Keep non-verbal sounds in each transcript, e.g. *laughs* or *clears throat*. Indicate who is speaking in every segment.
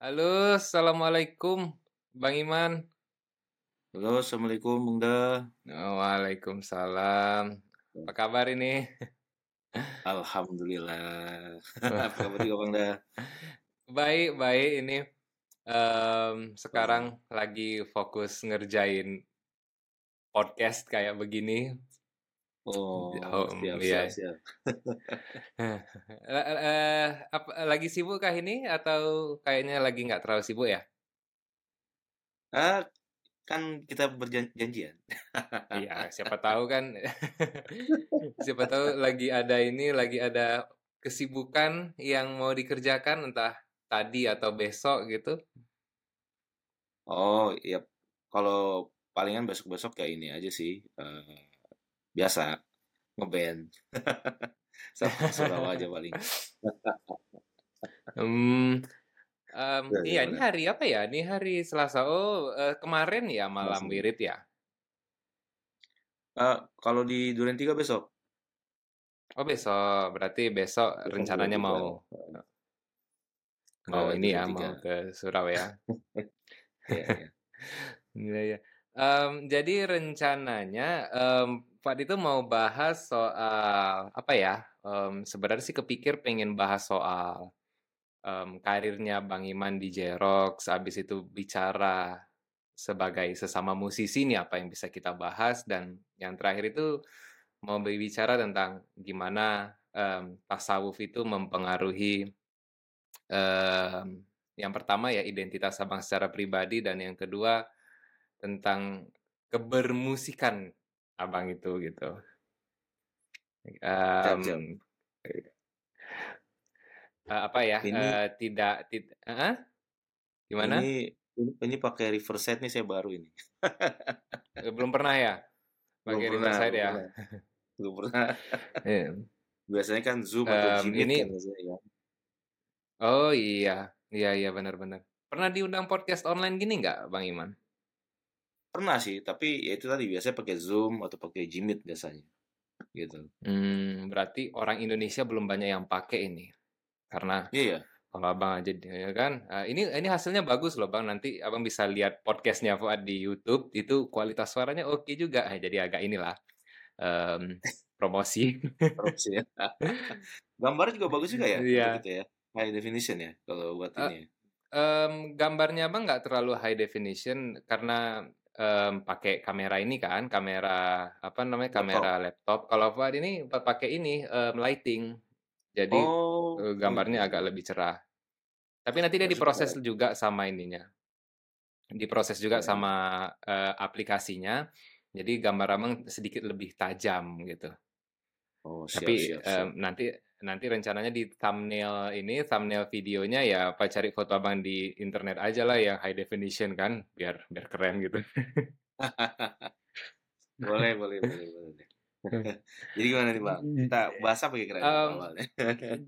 Speaker 1: Halo, assalamualaikum, Bang Iman.
Speaker 2: Halo, assalamualaikum, Bung Da.
Speaker 1: Waalaikumsalam. Apa kabar ini?
Speaker 2: Alhamdulillah. *laughs* Apa kabar juga, Bang Da?
Speaker 1: Baik, baik. Ini em, sekarang lagi fokus ngerjain podcast kayak begini.
Speaker 2: Oh,
Speaker 1: Oh,
Speaker 2: siap,
Speaker 1: iya.
Speaker 2: siap, siap. *laughs*
Speaker 1: Eh, eh, apa, lagi sibuk kah ini atau kayaknya lagi nggak terlalu sibuk ya?
Speaker 2: Ah, kan kita berjanjian. *laughs*
Speaker 1: Iya, siapa tahu kan. *laughs* Siapa tahu lagi ada ini, lagi ada kesibukan yang mau dikerjakan entah tadi atau besok gitu.
Speaker 2: Oh, iya. Kalau palingan besok-besok kayak ini aja sih. Eh, biasa ngeband *laughs* sama surau aja paling. *laughs*
Speaker 1: Hmm, em,
Speaker 2: Ya,
Speaker 1: iya, ini
Speaker 2: gimana?
Speaker 1: hari apa ya? Ini hari Selasa. Oh, eh, kemarin ya malam
Speaker 2: Masih.
Speaker 1: wirid ya.
Speaker 2: Ah, kalau di Duren Tiga besok.
Speaker 1: Oh, besok. Berarti besok
Speaker 2: Besok
Speaker 1: rencananya mau mau
Speaker 2: Ke
Speaker 1: ini ya, mau ke surau ya. *laughs*
Speaker 2: Iya, iya.
Speaker 1: Iya, iya. Em, jadi rencananya em, Pak itu mau bahas soal apa ya? Em, sebenarnya sih kepikir pengen bahas soal em, karirnya Bang Iman di Jerox, habis itu bicara sebagai sesama musisi nih apa yang bisa kita bahas dan yang terakhir itu mau berbicara tentang gimana em, tasawuf itu mempengaruhi em, yang pertama ya identitas abang secara pribadi dan yang kedua tentang kebermusikan abang itu gitu.
Speaker 2: Siap.
Speaker 1: eh, apa ya?
Speaker 2: Ini
Speaker 1: eh, tidak tidak gimana?
Speaker 2: ini ini, pakai reverse set nih saya baru ini.
Speaker 1: Belum pernah ya pakai
Speaker 2: pernah,
Speaker 1: Riverside
Speaker 2: belum
Speaker 1: ya?
Speaker 2: pernah. *laughs* Belum pernah.
Speaker 1: Iya.
Speaker 2: Biasanya kan Zoom atau
Speaker 1: Em,
Speaker 2: Jimit
Speaker 1: ini
Speaker 2: kan biasanya kan.
Speaker 1: oh iya iya iya benar-benar. Pernah diundang podcast online gini nggak Bang Iman?
Speaker 2: Pernah sih, tapi ya itu tadi biasanya pakai Zoom atau pakai Jimit biasanya. Gitu.
Speaker 1: Hmm, berarti orang Indonesia belum banyak yang pakai ini karena
Speaker 2: Iya, ya.
Speaker 1: Kalau abang aja ya kan, Eh, ini ini hasilnya bagus loh bang. Nanti abang bisa lihat podcastnya Fuad di YouTube itu kualitas suaranya oke juga. Eh, jadi agak inilah em, *laughs* promosi.
Speaker 2: Props ya. *laughs* Gambarnya juga bagus juga ya
Speaker 1: Iya.
Speaker 2: itu ya. High definition ya kalau buat
Speaker 1: Eh,
Speaker 2: ini ya.
Speaker 1: em, gambarnya abang nggak terlalu high definition karena em, pakai kamera ini kan, kamera apa namanya
Speaker 2: Laptop.
Speaker 1: kamera laptop. Kalau Fuad ini pa- pakai ini em, lighting, jadi
Speaker 2: Oh, gitu.
Speaker 1: gambarnya agak lebih cerah. Tapi nanti dia
Speaker 2: Maksudnya
Speaker 1: diproses juga sama ininya. diproses juga sama eh, aplikasinya. Jadi gambar abang sedikit lebih tajam gitu.
Speaker 2: oh siap
Speaker 1: Tapi
Speaker 2: siap siap.
Speaker 1: nanti nanti rencananya di thumbnail ini, thumbnail videonya ya apa cari foto abang di internet aja lah yang high definition kan, biar biar keren gitu. *laughs*
Speaker 2: Boleh, boleh, boleh, boleh. *laughs* Jadi gimana nih, Bang? Kita bahas apa kira-kira awalnya?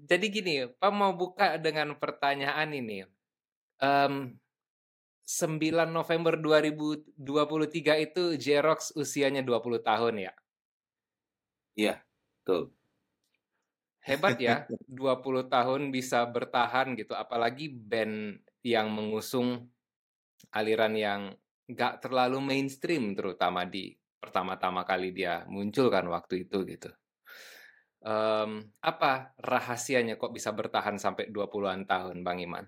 Speaker 1: jadi gini, Pak mau buka dengan pertanyaan ini. Em, 9 November 2023 itu Jerox usianya 20 tahun ya.
Speaker 2: Iya, betul.
Speaker 1: Hebat ya, *laughs* 20 tahun bisa bertahan gitu, apalagi band yang mengusung aliran yang gak terlalu mainstream terutama di pertama-tama kali dia muncul kan waktu itu gitu. Em, apa rahasianya kok bisa bertahan sampai 20-an tahun, Bang Iman?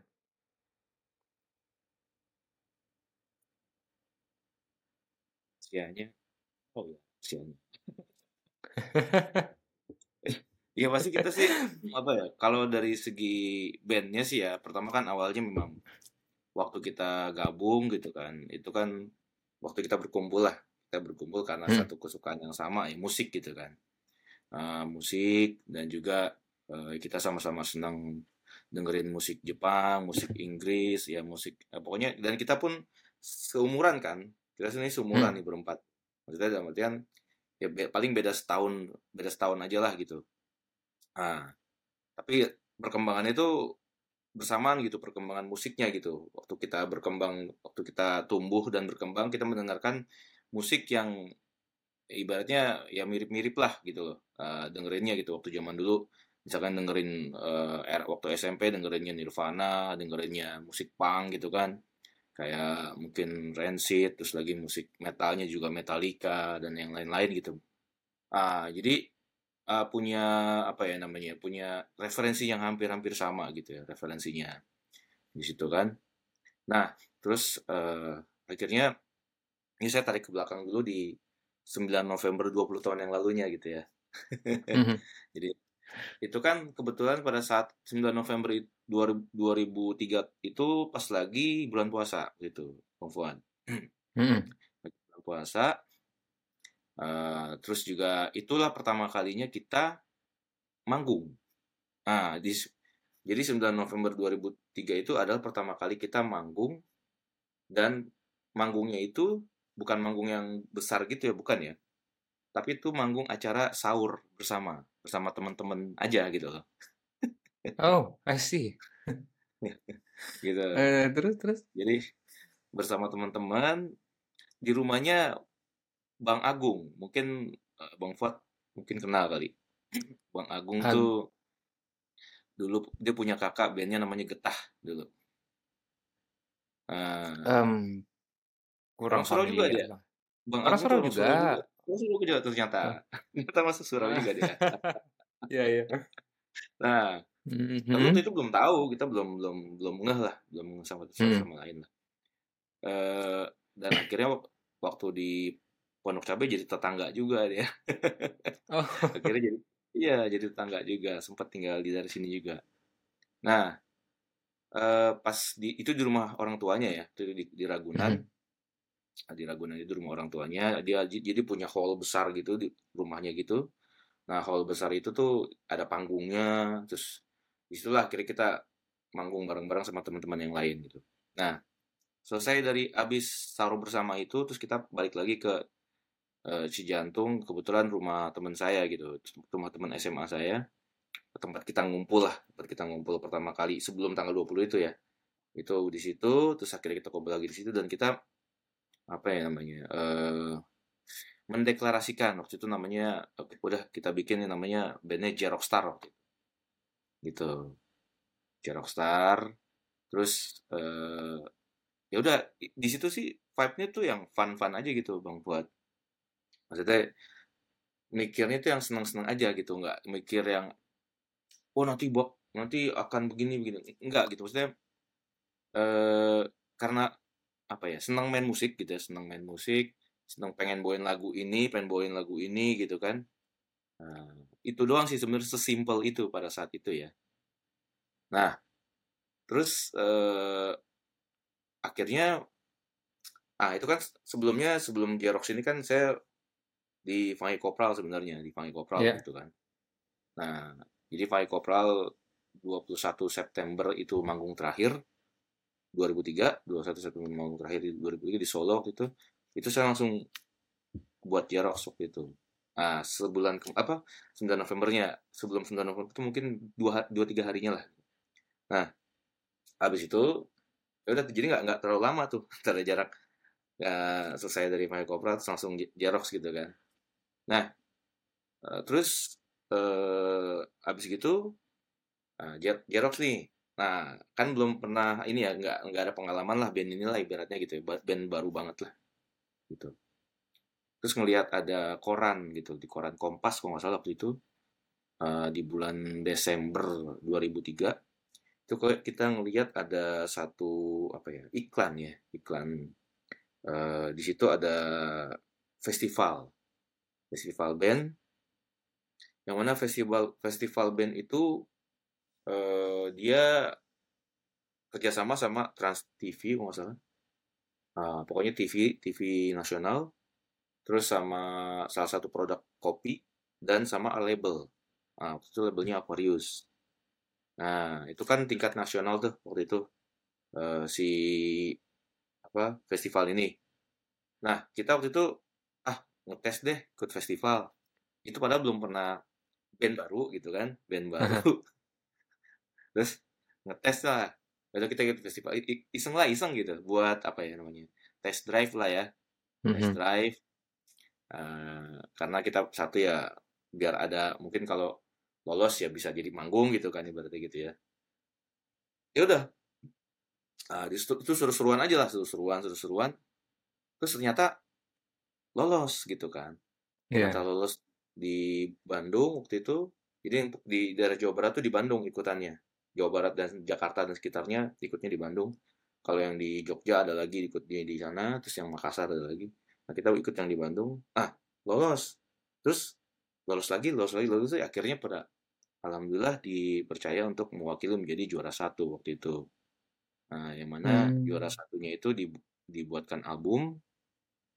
Speaker 2: Usianya. Oh ya, usianya. *laughs* Ya pasti kita sih *laughs* apa ya? Kalau dari segi bandnya sih ya, pertama kan awalnya memang waktu kita gabung gitu kan, itu kan waktu kita berkumpul lah, kita berkumpul karena
Speaker 1: Hmm.
Speaker 2: satu kesukaan yang sama ya musik gitu kan, Eh, musik dan juga eh, kita sama-sama senang dengerin musik Jepang, musik Inggris, ya musik eh, pokoknya dan kita pun seumuran kan, kita sini seumuran
Speaker 1: Hmm.
Speaker 2: nih berempat, maksudnya dalam artian ya be- paling beda setahun, beda setahun aja lah gitu. Nah, tapi perkembangannya itu bersamaan gitu perkembangan musiknya gitu. Waktu kita berkembang, waktu kita tumbuh dan berkembang, kita mendengarkan musik yang ibaratnya ya mirip-mirip lah gitu loh. eh, dengerinnya gitu waktu zaman dulu misalkan dengerin uh, waktu SMP dengerinnya Nirvana dengerinnya musik punk gitu kan kayak mungkin Rancid terus lagi musik metalnya juga Metallica dan yang lain-lain gitu ah jadi uh, punya apa ya namanya punya referensi yang hampir-hampir sama gitu ya referensinya di situ kan nah terus uh, akhirnya ini saya tarik ke belakang dulu di 9 November 20 tahun yang lalunya gitu ya mm-hmm. *laughs* jadi itu kan kebetulan pada saat 9 November 2003 itu pas lagi bulan puasa gitu, Bang Fuan. Hmm. bulan puasa. Uh, terus juga itulah pertama kalinya kita manggung. Nah, di, jadi 9 November 2003 itu adalah pertama kali kita manggung dan manggungnya itu bukan manggung yang besar gitu ya, bukan ya. Tapi itu manggung acara sahur bersama bersama teman-teman aja gitu loh.
Speaker 1: Oh, I see.
Speaker 2: gitu.
Speaker 1: Uh, terus terus.
Speaker 2: Jadi bersama teman-teman di rumahnya Bang Agung, mungkin uh, Bang Fuad mungkin kenal kali. Bang Agung Ag tuh dulu dia punya kakak bandnya namanya Getah dulu.
Speaker 1: Uh, um,
Speaker 2: kurang *laughs* Surau juga dia.
Speaker 1: Bang Orang Surau juga.
Speaker 2: Masuk juga ternyata. Ternyata masuk surau juga dia.
Speaker 1: Iya, iya.
Speaker 2: Nah, mm -hmm. itu belum tahu, kita belum belum belum ngeh lah, belum ngeh sama satu mm. sama lain lah. Uh, dan akhirnya waktu di Pondok Cabai jadi tetangga juga dia. oh. *laughs* akhirnya jadi iya jadi tetangga juga, sempat tinggal di dari sini juga. Nah, uh, pas di itu di rumah orang tuanya ya, itu di, di Ragunan. Mm -hmm di Ragunan itu rumah orang tuanya dia jadi punya hall besar gitu di rumahnya gitu nah hall besar itu tuh ada panggungnya terus di situlah akhirnya kita manggung bareng-bareng sama teman-teman yang lain gitu nah selesai dari abis sahur bersama itu terus kita balik lagi ke uh, Cijantung kebetulan rumah teman saya gitu rumah teman SMA saya tempat kita ngumpul lah tempat kita ngumpul pertama kali sebelum tanggal 20 itu ya. Itu di situ terus akhirnya kita ngobrol lagi di situ dan kita apa ya namanya uh, mendeklarasikan. Waktu itu namanya oke udah kita bikin yang namanya bandnya Jerokstar waktu itu. Gitu. Jerokstar terus uh, ya udah di situ sih vibe-nya tuh yang fun-fun aja gitu bang buat maksudnya mikirnya tuh yang seneng-seneng aja gitu nggak mikir yang oh nanti bok nanti akan begini begini. Enggak gitu maksudnya eh karena apa ya senang main musik gitu ya senang main musik senang pengen bawain lagu ini pengen bawain lagu ini gitu kan. Nah, itu doang sih sebenarnya sesimpel itu pada saat itu ya. Nah terus eh, akhirnya ah itu kan sebelumnya sebelum Jerox ini kan saya di Fangi Kopral sebenarnya di Fangi Kopral yeah. gitu kan. Nah jadi Fangi Kopral 21 September itu manggung terakhir 2003 21 September manggung terakhir di 2003 di Solo waktu itu itu saya langsung buat Jerox waktu itu. Nah sebulan ke, apa 9 Novembernya sebelum 9 November itu mungkin dua dua tiga harinya lah. Nah habis itu ya udah jadi nggak nggak terlalu lama tuh *laughs* ada jarak ya, selesai dari Maya Kopra terus langsung Jerox gitu kan nah uh, terus uh, habis gitu uh, Jerox nih Nah, kan belum pernah ini ya, nggak nggak ada pengalaman lah band inilah ibaratnya gitu ya, band baru banget lah, gitu. Terus ngelihat ada koran gitu, di koran Kompas kalau nggak salah waktu itu, uh, di bulan Desember 2003, itu kita ngelihat ada satu apa ya iklan ya, iklan uh, di situ ada festival, festival band, yang mana festival festival band itu uh, dia kerjasama sama Trans TV kalau nggak salah. Uh, pokoknya TV TV nasional, terus sama salah satu produk kopi dan sama label. Nah, itu labelnya Aquarius. Nah, itu kan tingkat nasional tuh waktu itu uh, si apa festival ini. Nah, kita waktu itu ah ngetes deh ikut festival. Itu padahal belum pernah band baru gitu kan, band baru. *laughs* Terus ngetes lah lalu kita ikut festival iseng lah iseng gitu buat apa ya namanya test drive lah ya. Mm-hmm. test drive uh, karena kita satu ya biar ada mungkin kalau lolos ya bisa jadi manggung gitu kan ibaratnya gitu ya. Ya udah uh, itu seru-seruan aja lah seru-seruan seru-seruan. Terus ternyata lolos gitu kan. Yeah. ternyata lolos di Bandung waktu itu jadi di daerah Jawa Barat tuh di Bandung ikutannya. Jawa Barat dan Jakarta dan sekitarnya ikutnya di Bandung. Kalau yang di Jogja ada lagi ikut di di sana terus yang Makassar ada lagi. Nah kita ikut yang di Bandung. Ah lolos. Terus lolos lagi lolos lagi lolos lagi. Akhirnya pada alhamdulillah dipercaya untuk mewakili menjadi juara satu waktu itu. Nah yang mana hmm. juara satunya itu dibuatkan album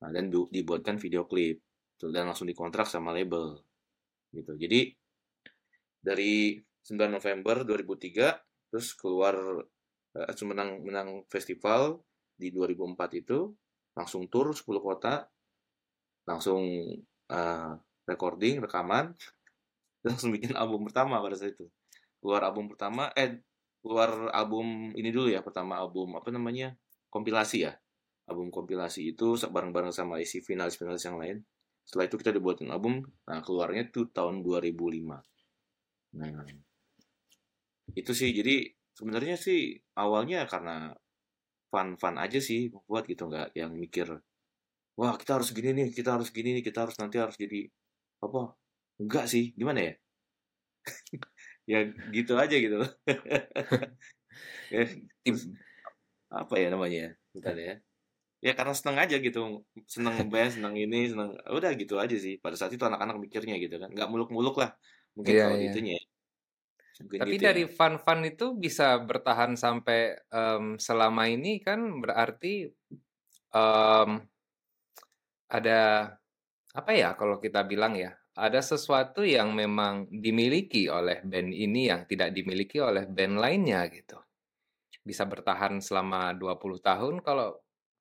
Speaker 2: nah, dan dibuatkan video klip dan langsung dikontrak sama label gitu. Jadi dari 9 November 2003 terus keluar uh, menang menang festival di 2004 itu langsung tur 10 kota langsung uh, recording rekaman *laughs* langsung bikin album pertama pada saat itu. Keluar album pertama eh keluar album ini dulu ya pertama album apa namanya kompilasi ya album kompilasi itu bareng-bareng sama isi finalis-finalis yang lain. Setelah itu kita dibuatin album. Nah keluarnya tuh tahun 2005 nah itu sih. Jadi sebenarnya sih awalnya karena fun-fun aja sih buat gitu. Nggak yang mikir wah kita harus gini nih kita harus gini nih kita harus nanti harus jadi apa? Enggak sih. Gimana ya? *laughs* Ya gitu aja gitu. *laughs* Ya, apa ya namanya bukan ya ya karena seneng aja gitu seneng ngeband seneng ini seneng udah gitu aja sih pada saat itu anak-anak mikirnya gitu kan nggak muluk-muluk lah mungkin yeah, kalau yeah. gitunya ya.
Speaker 1: Mungkin tapi gitu dari ya. fun-fun itu bisa bertahan sampai um, selama ini kan berarti um, ada apa ya kalau kita bilang ya ada sesuatu yang memang dimiliki oleh band ini yang tidak dimiliki oleh band lainnya gitu bisa bertahan selama 20 tahun kalau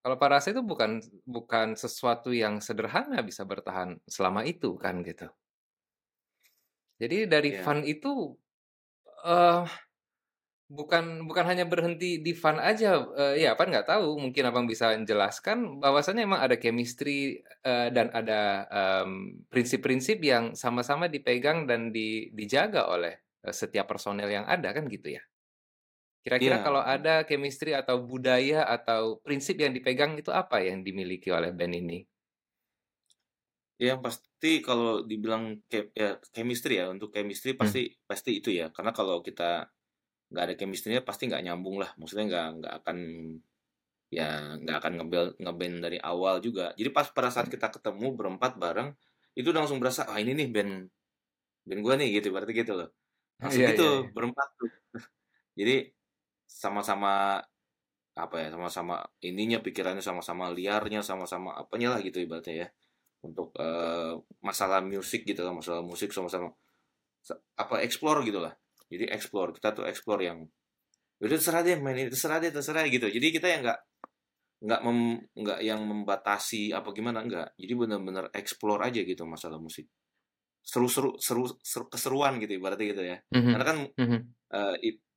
Speaker 1: kalau Pak Rasa itu bukan bukan sesuatu yang sederhana bisa bertahan selama itu kan gitu. Jadi dari yeah. fun itu uh, bukan bukan hanya berhenti di fun aja uh, ya apa nggak tahu mungkin abang bisa menjelaskan bahwasannya emang ada chemistry uh, dan ada prinsip-prinsip um, yang sama-sama dipegang dan di, dijaga oleh uh, setiap personel yang ada kan gitu ya Kira-kira yeah. kalau ada chemistry atau budaya atau prinsip yang dipegang itu apa yang dimiliki oleh band ini?
Speaker 2: Ya pasti kalau dibilang ke, ya, chemistry ya untuk chemistry hmm. pasti hmm. pasti itu ya karena kalau kita nggak ada chemistry pasti nggak nyambung lah maksudnya nggak nggak akan ya nggak akan ngebel ngeband dari awal juga jadi pas pada saat kita ketemu berempat bareng itu langsung berasa ah ini nih band band gue nih gitu berarti gitu loh langsung yeah, gitu yeah, yeah. berempat tuh *laughs* jadi sama-sama apa ya sama-sama ininya pikirannya sama-sama liarnya sama-sama apanya lah gitu ibaratnya ya. Untuk uh, masalah musik gitu lah masalah musik sama-sama apa explore gitu lah. Jadi explore kita tuh explore yang itu terserah deh main ini terserah deh terserah gitu. Jadi kita yang nggak nggak mem nggak yang membatasi apa gimana enggak jadi benar-benar explore aja gitu masalah musik. Seru-seru seru, seru keseruan gitu ibaratnya gitu ya. Mm -hmm. karena kan mm -hmm. uh,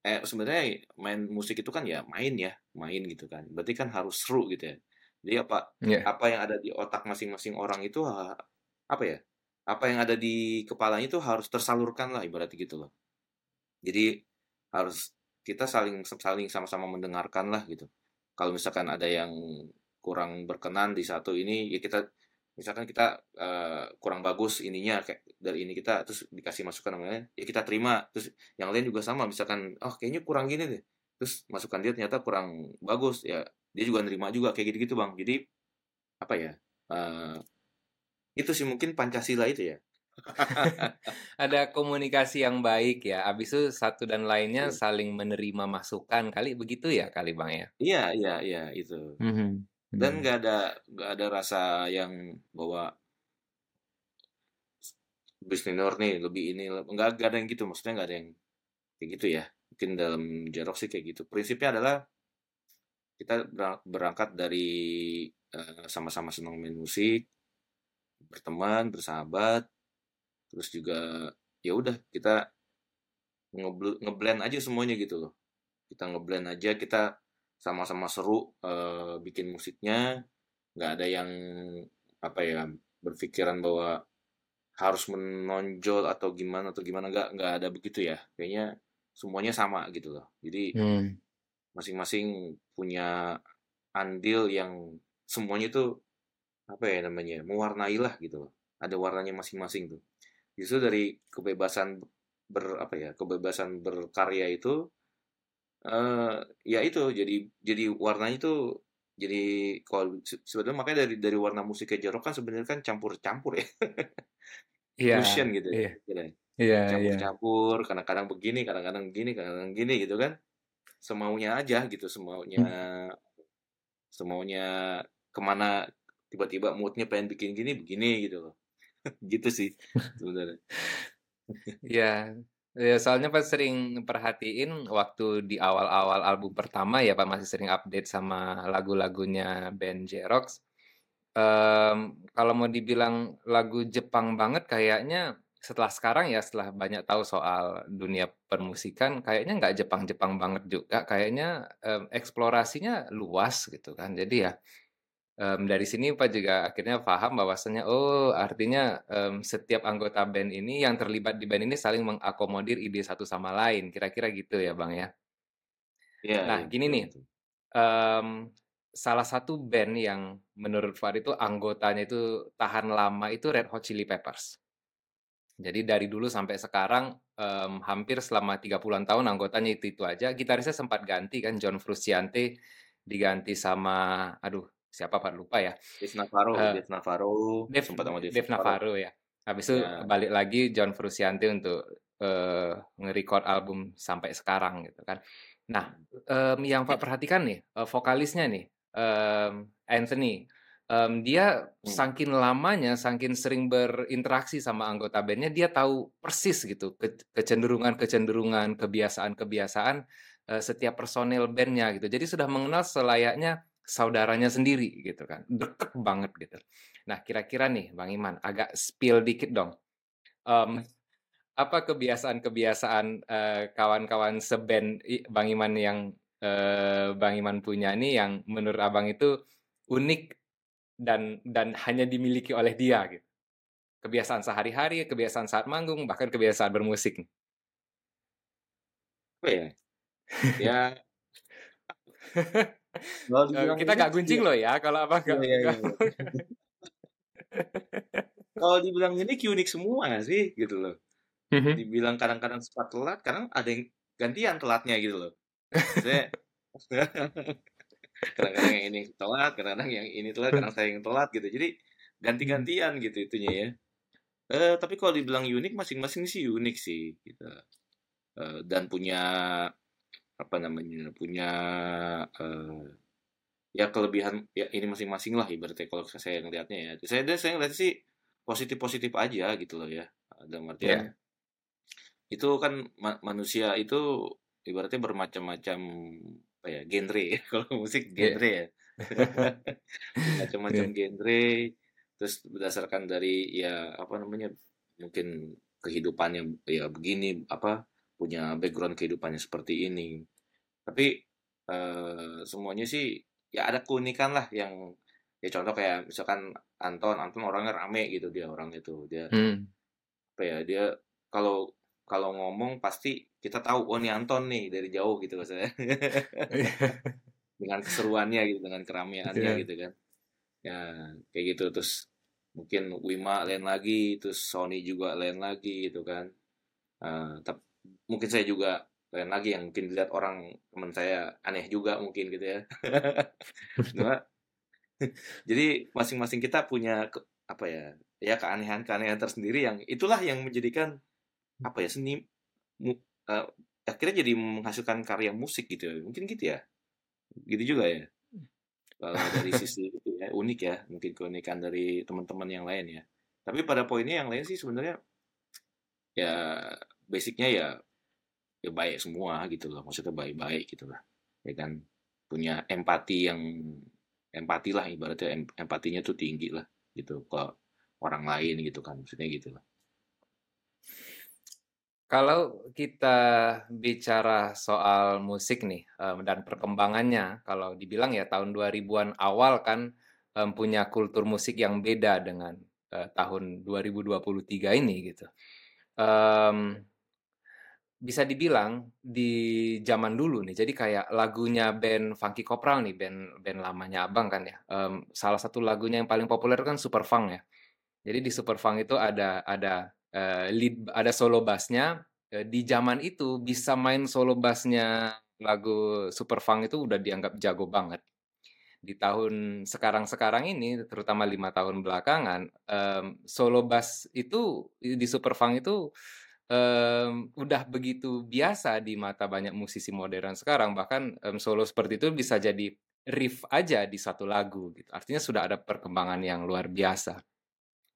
Speaker 2: eh sebenarnya main musik itu kan ya main ya main gitu kan. Berarti kan harus seru gitu ya. Jadi apa yeah. apa yang ada di otak masing-masing orang itu apa ya apa yang ada di kepalanya itu harus tersalurkan lah ibaratnya gitu loh. Jadi harus kita saling saling sama-sama mendengarkan lah gitu. Kalau misalkan ada yang kurang berkenan di satu ini ya kita misalkan kita uh, kurang bagus ininya kayak dari ini kita terus dikasih masukan namanya ya kita terima. Terus yang lain juga sama misalkan oh kayaknya kurang gini deh. Terus masukan dia ternyata kurang bagus ya dia juga nerima juga kayak gitu-gitu bang. Jadi apa ya uh, itu sih mungkin pancasila itu ya. *laughs*
Speaker 1: Ada komunikasi yang baik ya. Abis itu satu dan lainnya iya. saling menerima masukan kali begitu ya kali bang ya?
Speaker 2: Iya iya iya itu. Mm -hmm dan hmm. nggak ada nggak ada rasa yang bahwa bisnis nih lebih ini nggak ada yang gitu. Maksudnya nggak ada yang kayak gitu ya. Mungkin dalam jarok sih kayak gitu. Prinsipnya adalah kita berangkat dari uh, sama-sama senang main musik berteman bersahabat terus juga ya udah kita ngeblend aja semuanya gitu loh. Kita ngeblend aja kita sama-sama seru uh, bikin musiknya. Nggak ada yang apa ya berpikiran bahwa harus menonjol atau gimana atau gimana. Nggak nggak ada begitu ya. Kayaknya semuanya sama gitu loh. Jadi
Speaker 1: Hmm.
Speaker 2: masing-masing punya andil yang semuanya itu apa ya namanya mewarnai lah gitu loh. Ada warnanya masing-masing tuh. Justru dari kebebasan ber apa ya kebebasan berkarya itu eh ya itu jadi jadi warnanya itu jadi kalau se- sebenarnya makanya dari dari warna musiknya Jorok kan sebenarnya kan campur-campur ya. *laughs*
Speaker 1: Iya,
Speaker 2: fusion gitu ya
Speaker 1: iya, iya, iya.
Speaker 2: campur-campur kadang-kadang begini kadang-kadang begini kadang-kadang gini gitu kan. Semaunya aja gitu semaunya
Speaker 1: Hmm.
Speaker 2: semaunya ke mana tiba-tiba moodnya pengen bikin gini begini gitu loh. *laughs* Gitu sih *laughs* sebenarnya.
Speaker 1: Iya, ya soalnya pas sering perhatiin waktu di awal-awal album pertama ya Pak masih sering update sama lagu-lagunya band Jerox. Em, kalau mau dibilang lagu Jepang banget kayaknya setelah sekarang ya setelah banyak tahu soal dunia permusikan kayaknya nggak Jepang-Jepang banget juga kayaknya em, eksplorasinya luas gitu kan jadi ya em, dari sini Pak juga akhirnya paham bahwasanya oh artinya em, setiap anggota band ini yang terlibat di band ini saling mengakomodir ide satu sama lain kira-kira gitu ya Bang ya
Speaker 2: Iya,
Speaker 1: nah
Speaker 2: iya,
Speaker 1: gini nih em, salah satu band yang menurut Fahri itu anggotanya itu tahan lama itu Red Hot Chili Peppers. Jadi dari dulu sampai sekarang em, hampir selama 30-an tahun anggotanya itu-itu aja. Gitarisnya sempat ganti kan John Frusciante diganti sama aduh siapa Pak lupa ya.
Speaker 2: Dave Navarro
Speaker 1: Eh,
Speaker 2: Dave Navarro
Speaker 1: Dave,
Speaker 2: sempat sama Dave,
Speaker 1: Dave Navarro ya. Habis itu
Speaker 2: ya
Speaker 1: balik lagi John Frusciante untuk eh, nge-record album sampai sekarang gitu kan. Nah, em, yang Pak perhatikan nih, eh, vokalisnya nih, em, Anthony, em, dia
Speaker 2: hmm.
Speaker 1: saking lamanya, saking sering berinteraksi sama anggota bandnya, dia tahu persis gitu ke- kecenderungan-kecenderungan, kebiasaan-kebiasaan eh, setiap personel bandnya gitu. Jadi sudah mengenal selayaknya saudaranya sendiri gitu kan, deket banget gitu. Nah, kira-kira nih, Bang Iman, agak spill dikit dong. Em, apa kebiasaan-kebiasaan eh, kawan-kawan seband Bang Iman yang eh, Bang Iman punya nih yang menurut Abang itu unik dan dan hanya dimiliki oleh dia gitu. Kebiasaan sehari-hari, kebiasaan saat manggung, bahkan kebiasaan bermusik.
Speaker 2: apa ya ya *laughs*
Speaker 1: kita nggak
Speaker 2: sih.
Speaker 1: guncing loh ya kalau
Speaker 2: iya
Speaker 1: nggak
Speaker 2: iya iya iya. kalau dibilang unik unik semua sih gitu loh.
Speaker 1: Mhm.
Speaker 2: dibilang kadang-kadang sempat telat kadang ada yang gantian telatnya gitu loh. *laughs* Kadang-kadang yang ini telat kadang-kadang yang ini telat kadang saya yang telat gitu. Jadi
Speaker 1: Hmm.
Speaker 2: ganti-gantian gitu itunya ya. Eh tapi kalau dibilang unik masing-masing sih unik sih gitu. Eh, dan punya apa namanya punya eh, ya kelebihan ya ini masing-masing lah ibaratnya kalau saya ngelihatnya ya saya saya ngeliat sih positif positif aja gitu loh ya dalam artian itu kan ma- manusia itu ibaratnya bermacam-macam apa ya genre ya *laughs* kalau musik
Speaker 1: Ya.
Speaker 2: genre ya *laughs* bermacam-macam
Speaker 1: Ya.
Speaker 2: genre terus berdasarkan dari ya apa namanya mungkin kehidupannya ya begini apa punya background kehidupannya seperti ini. Tapi eh, semuanya sih ya ada keunikan lah yang ya contoh kayak misalkan Anton Anton orangnya rame gitu dia orang itu dia
Speaker 1: Hmm.
Speaker 2: apa ya dia kalau kalau ngomong pasti kita tahu oh ini Anton nih dari jauh gitu maksudnya. *laughs* Dengan keseruannya gitu dengan keramaiannya
Speaker 1: Ya.
Speaker 2: gitu kan. Ya kayak gitu. Terus mungkin Wima lain lagi terus Sony juga lain lagi gitu kan. Eh, tap- mungkin saya juga lain lagi yang mungkin dilihat orang teman saya aneh juga mungkin gitu ya. *laughs* Cuma, jadi masing-masing kita punya ke- apa ya ya keanehan keanehan tersendiri yang itulah yang menjadikan apa ya seni mu, eh, akhirnya jadi menghasilkan karya musik gitu ya. mungkin gitu ya. Gitu juga ya. Kalau dari sisi *laughs* itu ya unik ya mungkin keunikan dari teman-teman yang lain ya. Tapi pada poinnya yang lain sih sebenarnya ya basicnya ya ya baik semua gitu loh. Maksudnya baik-baik gitu lah. Ya kan? Punya empati yang empati lah ibaratnya em- empatinya tuh tinggi lah gitu ke orang lain gitu kan maksudnya gitu lah.
Speaker 1: Kalau kita bicara soal musik nih dan perkembangannya, kalau dibilang ya tahun 2000-an awal kan punya kultur musik yang beda dengan uh, tahun 2023 ini gitu. Bisa dibilang di zaman dulu nih, jadi kayak lagunya band Funky Kopral nih, band band lamanya Abang kan ya. Um, salah satu lagunya yang paling populer kan Super Funk ya. Jadi di Super Funk itu ada ada uh, lead ada solo bassnya. Uh, di zaman itu bisa main solo bassnya lagu Super Funk itu udah dianggap jago banget. Di tahun sekarang-sekarang ini, terutama lima tahun belakangan, um, solo bass itu di Super Funk itu um, udah begitu biasa di mata banyak musisi modern sekarang. Bahkan um, solo seperti itu bisa jadi riff aja di satu lagu gitu. Artinya sudah ada perkembangan yang luar biasa.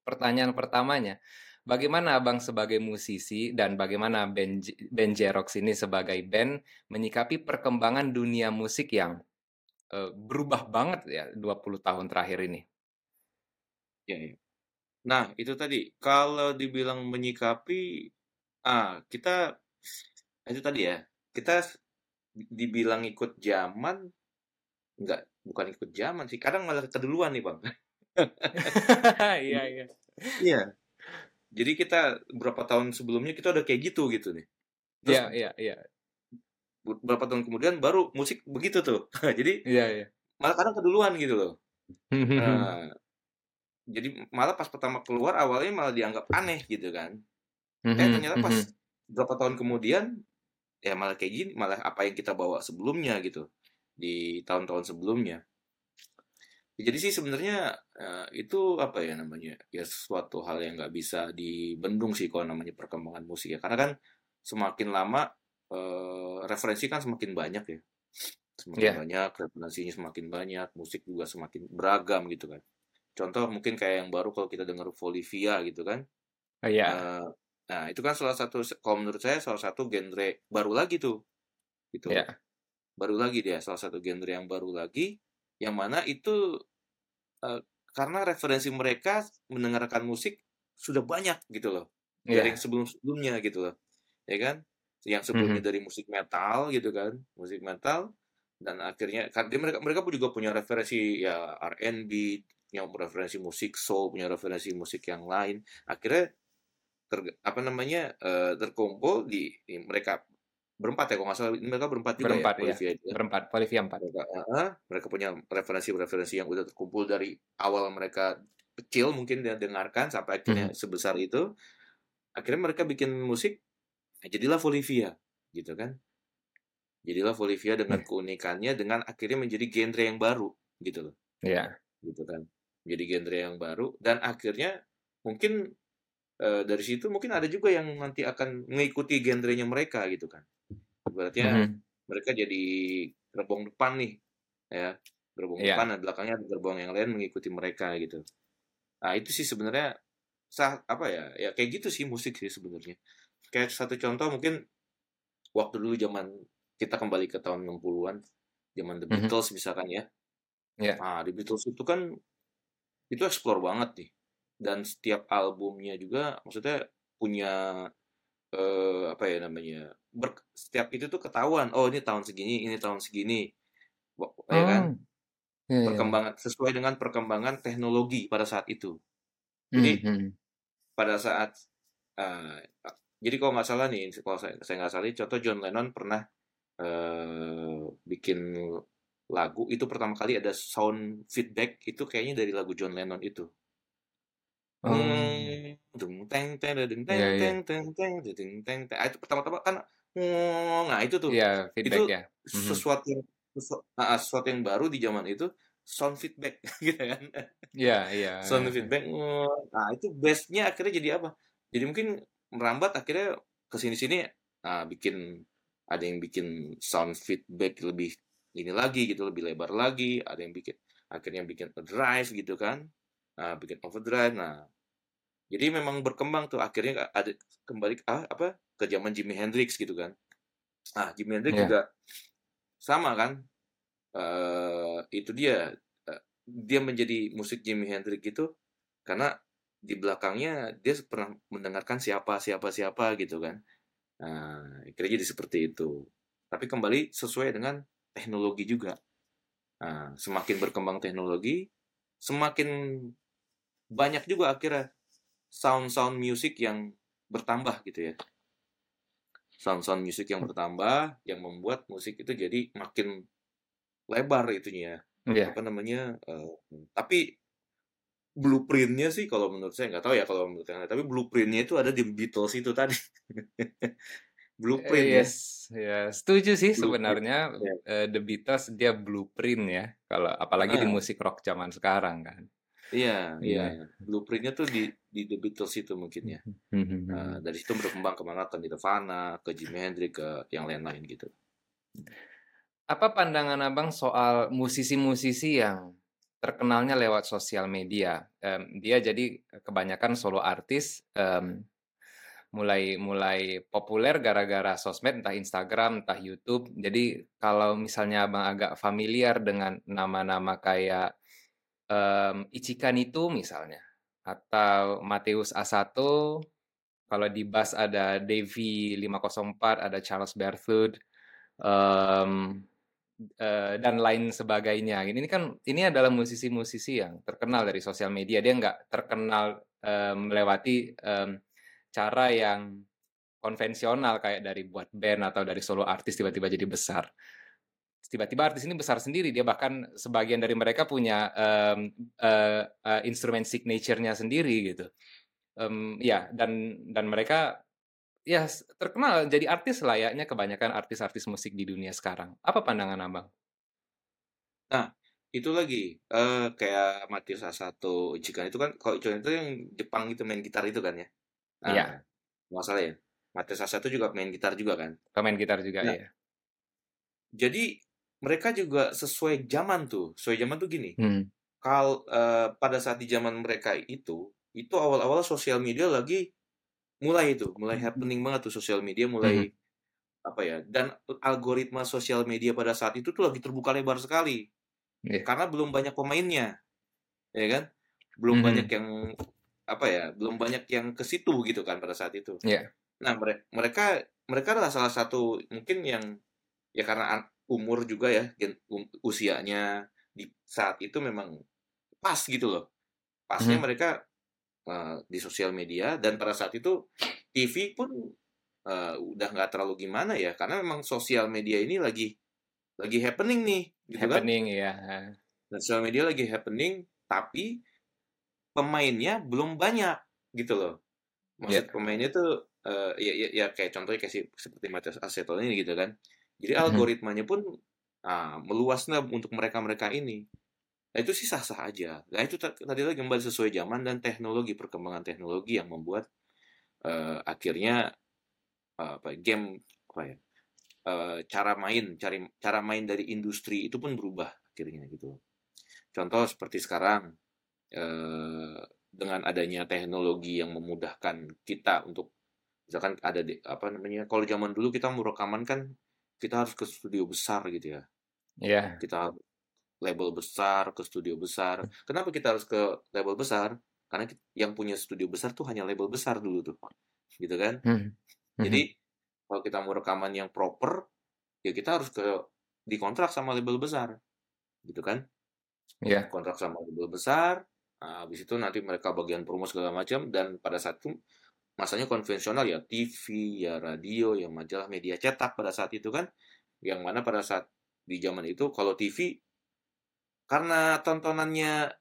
Speaker 1: Pertanyaan pertamanya, bagaimana Abang sebagai musisi dan bagaimana band, band Jerox ini sebagai band menyikapi perkembangan dunia musik yang uh, berubah banget ya 20 tahun terakhir ini?
Speaker 2: Ya, ya. Nah, itu tadi kalau dibilang menyikapi Ah, kita itu tadi ya, kita dibilang ikut zaman, enggak, bukan ikut zaman sih, kadang malah keduluan nih, Bang. *laughs*
Speaker 1: Iya iya.
Speaker 2: Iya. Jadi kita berapa tahun sebelumnya kita udah kayak gitu gitu nih.
Speaker 1: Iya iya iya.
Speaker 2: Berapa tahun kemudian baru musik begitu tuh. *laughs* Jadi
Speaker 1: Iya iya.
Speaker 2: malah kadang keduluan gitu loh. Nah, jadi malah pas pertama keluar awalnya malah dianggap aneh gitu kan. Eh ternyata pas beberapa tahun kemudian ya malah kayak gini, malah apa yang kita bawa sebelumnya gitu di tahun-tahun sebelumnya. Jadi sih sebenarnya uh, itu apa ya namanya ya suatu hal yang nggak bisa dibendung sih kalau namanya perkembangan musik ya karena kan semakin lama uh, referensi kan semakin banyak ya semakin yeah. banyak referensinya semakin banyak musik juga semakin beragam gitu kan contoh mungkin kayak yang baru kalau kita dengar Volivia gitu kan
Speaker 1: oh, yeah. Iya. uh,
Speaker 2: Nah, itu kan salah satu kalau menurut saya salah satu genre baru lagi tuh. Gitu.
Speaker 1: Yeah.
Speaker 2: Baru lagi dia, salah satu genre yang baru lagi yang mana itu uh, karena referensi mereka mendengarkan musik sudah banyak gitu loh. Yeah. Dari sebelum-sebelumnya gitu loh. Ya kan? Yang sebelumnya mm -hmm. dari musik metal gitu kan, musik metal dan akhirnya kan mereka mereka juga punya referensi ya R&B, yang referensi musik soul, punya referensi musik yang lain. Akhirnya ter, apa namanya uh, terkumpul di, di mereka berempat ya kalau nggak salah mereka berempat juga
Speaker 1: berempat,
Speaker 2: ya,
Speaker 1: Olivia ya. ya. berempat Olivia empat
Speaker 2: mereka, uh, mereka punya referensi-referensi yang udah terkumpul dari awal mereka kecil mungkin dia dengarkan sampai akhirnya hmm. sebesar itu akhirnya mereka bikin musik nah jadilah Olivia gitu kan jadilah Olivia dengan hmm. keunikannya dengan akhirnya menjadi genre yang baru gitu loh
Speaker 1: ya yeah.
Speaker 2: gitu kan jadi genre yang baru dan akhirnya mungkin e, dari situ mungkin ada juga yang nanti akan mengikuti genrenya mereka gitu kan berarti mm -hmm. mereka jadi gerbong depan nih ya gerbong yeah. depan dan belakangnya ada gerbong yang lain mengikuti mereka gitu nah itu sih sebenarnya sah apa ya ya kayak gitu sih musik sih sebenarnya kayak satu contoh mungkin waktu dulu zaman kita kembali ke tahun 60-an zaman The Beatles mm -hmm. misalkan ya
Speaker 1: yeah.
Speaker 2: nah The Beatles itu kan itu explore banget nih dan setiap albumnya juga maksudnya punya eh, apa ya namanya ber, setiap itu tuh ketahuan oh ini tahun segini ini tahun segini ya oh. kan yeah, iya. perkembangan yeah. sesuai dengan perkembangan teknologi pada saat itu jadi mm -hmm. pada saat uh, jadi kalau nggak salah nih kalau saya saya nggak salah contoh John Lennon pernah uh, bikin lagu itu pertama kali ada sound feedback itu kayaknya dari lagu John Lennon itu Hmm, dung teng teng deng teng
Speaker 1: Iya iya.
Speaker 2: teng teng teng deng teng teng. Ah, itu pertama-tama kan nah itu tuh.
Speaker 1: Iya,
Speaker 2: Itu
Speaker 1: feedback ya. Mhm.
Speaker 2: sesuatu yang sesu heeh, sesuatu yang baru di zaman itu sound feedback *laughs* gitu kan.
Speaker 1: Iya iya.
Speaker 2: Sound feedback, nah itu bass-nya akhirnya jadi apa, jadi mungkin merambat akhirnya ke sini-sini, nah bikin ada yang bikin sound feedback lebih ini lagi gitu, lebih lebar lagi, ada yang bikin akhirnya bikin drive gitu kan, nah bikin overdrive, nah jadi memang berkembang tuh akhirnya ada kembali ah, apa ke zaman Jimi Hendrix gitu kan. Ah Jimi Hendrix yeah. juga sama kan. Uh, itu dia uh, dia menjadi musik Jimi Hendrix itu karena di belakangnya dia pernah mendengarkan siapa siapa siapa gitu kan. Nah, akhirnya jadi seperti itu. Tapi kembali sesuai dengan teknologi juga. Nah, semakin berkembang teknologi, semakin banyak juga akhirnya sound-sound musik yang bertambah gitu ya. Sound-sound musik yang bertambah yang membuat musik itu jadi makin lebar itunya
Speaker 1: Iya.
Speaker 2: apa namanya eh, tapi blueprintnya sih kalau menurut saya nggak tahu ya kalau menurut saya tapi blueprintnya itu ada di Beatles itu tadi. *laughs* Blueprint ya.
Speaker 1: Yes, ya setuju sih
Speaker 2: blueprint.
Speaker 1: sebenarnya
Speaker 2: ya
Speaker 1: eh, The Beatles dia blueprint ya. Kalau apalagi di
Speaker 2: Ah,
Speaker 1: musik rock zaman sekarang kan.
Speaker 2: Iya iya
Speaker 1: Iya.
Speaker 2: blueprintnya tuh di di The Beatles itu mungkin ya Nah, *laughs* dari situ berkembang ke mana ke Nirvana ke Jimi Hendrix ke yang lain-lain gitu
Speaker 1: Apa pandangan abang soal musisi-musisi yang terkenalnya lewat sosial media? Em, dia jadi kebanyakan solo artis, em, mulai mulai populer gara-gara sosmed, entah Instagram, entah YouTube. Jadi kalau misalnya abang agak familiar dengan nama-nama kayak em, Ichikan itu misalnya, atau Mateus A1, kalau di bass ada Devi 504, ada Charles Berthud, em, eh, dan lain sebagainya. Ini kan ini adalah musisi-musisi yang terkenal dari sosial media. Dia nggak terkenal em, melewati em, cara yang konvensional kayak dari buat band atau dari solo artis tiba-tiba jadi besar. Tiba-tiba artis ini besar sendiri. Dia bahkan sebagian dari mereka punya em, eh, eh, instrumen signature-nya sendiri gitu. Em, ya dan dan mereka ya terkenal jadi artis layaknya kebanyakan artis-artis musik di dunia sekarang. Apa pandangan abang?
Speaker 2: nah itu lagi eh kayak Matius A1 Ichikan itu kan kalau Ichikan itu yang Jepang itu main gitar itu kan ya
Speaker 1: Iya,
Speaker 2: nah nggak salah ya Matius A1 juga main gitar juga kan
Speaker 1: pemain gitar juga
Speaker 2: nah
Speaker 1: ya.
Speaker 2: jadi mereka juga sesuai zaman tuh sesuai zaman tuh gini
Speaker 1: Hmm.
Speaker 2: kalau eh, pada saat di zaman mereka itu itu awal-awal sosial media lagi mulai itu mulai happening banget tuh sosial media mulai apa ya dan algoritma sosial media pada saat itu tuh lagi terbuka lebar sekali
Speaker 1: Iya.
Speaker 2: karena belum banyak pemainnya ya kan belum banyak
Speaker 1: Mhm.
Speaker 2: yang apa ya belum banyak yang ke situ gitu kan pada saat itu
Speaker 1: Iya.
Speaker 2: nah mere- mereka mereka adalah salah satu mungkin yang ya karena umur juga ya um- usianya di saat itu memang pas gitu loh. Pasnya
Speaker 1: Mhm.
Speaker 2: mereka eh, di sosial media dan pada saat itu TV pun eh, udah nggak terlalu gimana ya karena memang sosial media ini lagi lagi happening nih gitu kan?
Speaker 1: Happening ya.
Speaker 2: dan sosial media lagi happening tapi pemainnya belum banyak gitu loh. Maksud pemainnya tuh eh, ya, ya, ya kayak contohnya kayak si- seperti Matias Aceton ini gitu kan jadi
Speaker 1: Mhm.
Speaker 2: algoritmanya pun ah, meluasnya untuk mereka-mereka ini. Nah itu sih sah-sah aja. Nah itu ta- tadi lagi kembali sesuai zaman dan teknologi perkembangan teknologi yang membuat eh, akhirnya eh, apa game apa ya eh, cara main cari cara main dari industri itu pun berubah akhirnya gitu. Contoh seperti sekarang eh, dengan adanya teknologi yang memudahkan kita untuk misalkan ada di, apa namanya kalau zaman dulu kita mau rekaman kan kita harus ke studio besar gitu ya
Speaker 1: Iya.
Speaker 2: kita label besar ke studio besar kenapa kita harus ke label besar karena yang punya studio besar tuh hanya label besar dulu tuh gitu kan.
Speaker 1: Mhm.
Speaker 2: jadi kalau kita mau rekaman yang proper ya kita harus ke dikontrak sama label besar gitu kan
Speaker 1: Iya.
Speaker 2: kontrak sama label besar nah, habis itu nanti mereka bagian promo segala macam dan pada saat itu masanya konvensional ya TV ya radio ya majalah media cetak pada saat itu kan yang mana pada saat di zaman itu kalau TV karena tontonannya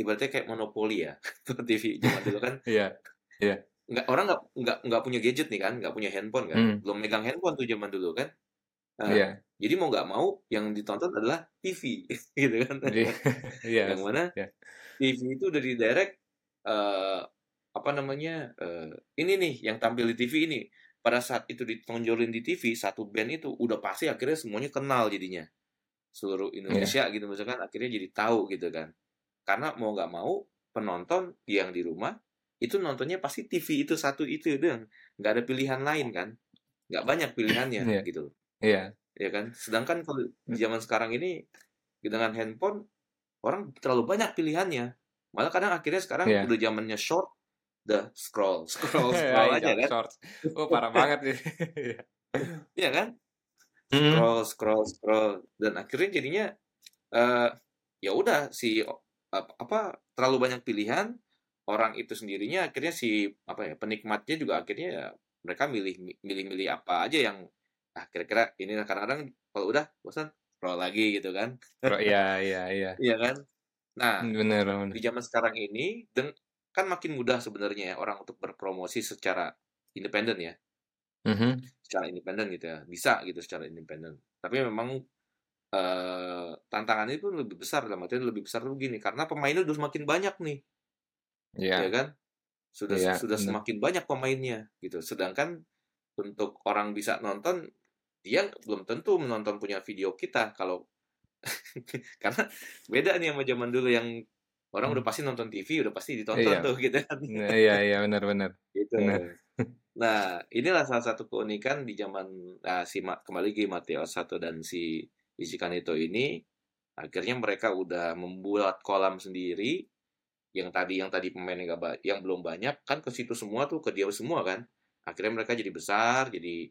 Speaker 2: ibaratnya kayak monopoli ya *laughs* TV zaman dulu kan
Speaker 1: Iya. Iya.
Speaker 2: nggak orang nggak nggak nggak punya gadget nih kan nggak punya handphone kan
Speaker 1: Hmm.
Speaker 2: belum megang handphone tuh zaman dulu kan Nah,
Speaker 1: Iya.
Speaker 2: jadi mau nggak mau yang ditonton adalah TV *laughs* gitu kan
Speaker 1: Jadi *laughs* iya.
Speaker 2: yang mana
Speaker 1: Iya.
Speaker 2: TV itu udah di direct eh, apa namanya eh, ini nih yang tampil di TV ini. Pada saat itu ditonjolin di TV satu band itu udah pasti akhirnya semuanya kenal jadinya. Seluruh
Speaker 1: Iya.
Speaker 2: Indonesia gitu misalkan akhirnya jadi tahu gitu kan. Karena mau nggak mau penonton yang di rumah itu nontonnya pasti TV itu satu itu doang. Nggak ada pilihan lain kan. Nggak banyak pilihannya
Speaker 1: Iya.
Speaker 2: gitu.
Speaker 1: Iya.
Speaker 2: ya kan? Sedangkan kalau di zaman sekarang ini dengan handphone orang terlalu banyak pilihannya. Malah kadang akhirnya sekarang
Speaker 1: Iya.
Speaker 2: udah zamannya short udah scroll scroll *laughs*
Speaker 1: Iya,
Speaker 2: scroll aja
Speaker 1: jump
Speaker 2: kan
Speaker 1: shorts. Oh, parah banget sih. Iya.
Speaker 2: iya kan
Speaker 1: Mhm.
Speaker 2: scroll scroll scroll dan akhirnya jadinya eh ya udah si apa, apa terlalu banyak pilihan orang itu sendirinya akhirnya si apa ya penikmatnya juga akhirnya ya, mereka milih milih-milih apa aja yang ah kira-kira ini kadang-kadang kalau udah bosan roll lagi gitu kan
Speaker 1: iya iya iya
Speaker 2: iya kan nah
Speaker 1: bener, bener.
Speaker 2: di zaman sekarang ini dan kan makin mudah sebenarnya ya orang untuk berpromosi secara independen ya
Speaker 1: mm-hmm.
Speaker 2: secara independen gitu ya bisa gitu secara independen tapi memang uh, tantangannya itu lebih besar dalam artian lebih besar tuh gini karena pemainnya udah semakin banyak nih
Speaker 1: yeah.
Speaker 2: ya kan sudah
Speaker 1: yeah,
Speaker 2: sudah bener. semakin banyak pemainnya gitu sedangkan untuk orang bisa nonton dia belum tentu menonton punya video kita kalau *laughs* karena beda nih sama zaman dulu yang orang hmm. udah pasti nonton TV udah pasti ditonton iya. tuh *laughs* gitu kan
Speaker 1: nah, iya iya benar-benar
Speaker 2: gitu benar. nah inilah salah satu keunikan di zaman nah, si kembali lagi Mateo satu dan si Ishikanito ini akhirnya mereka udah membuat kolam sendiri yang tadi yang tadi pemain yang, yang belum banyak kan ke situ semua tuh ke dia semua kan akhirnya mereka jadi besar jadi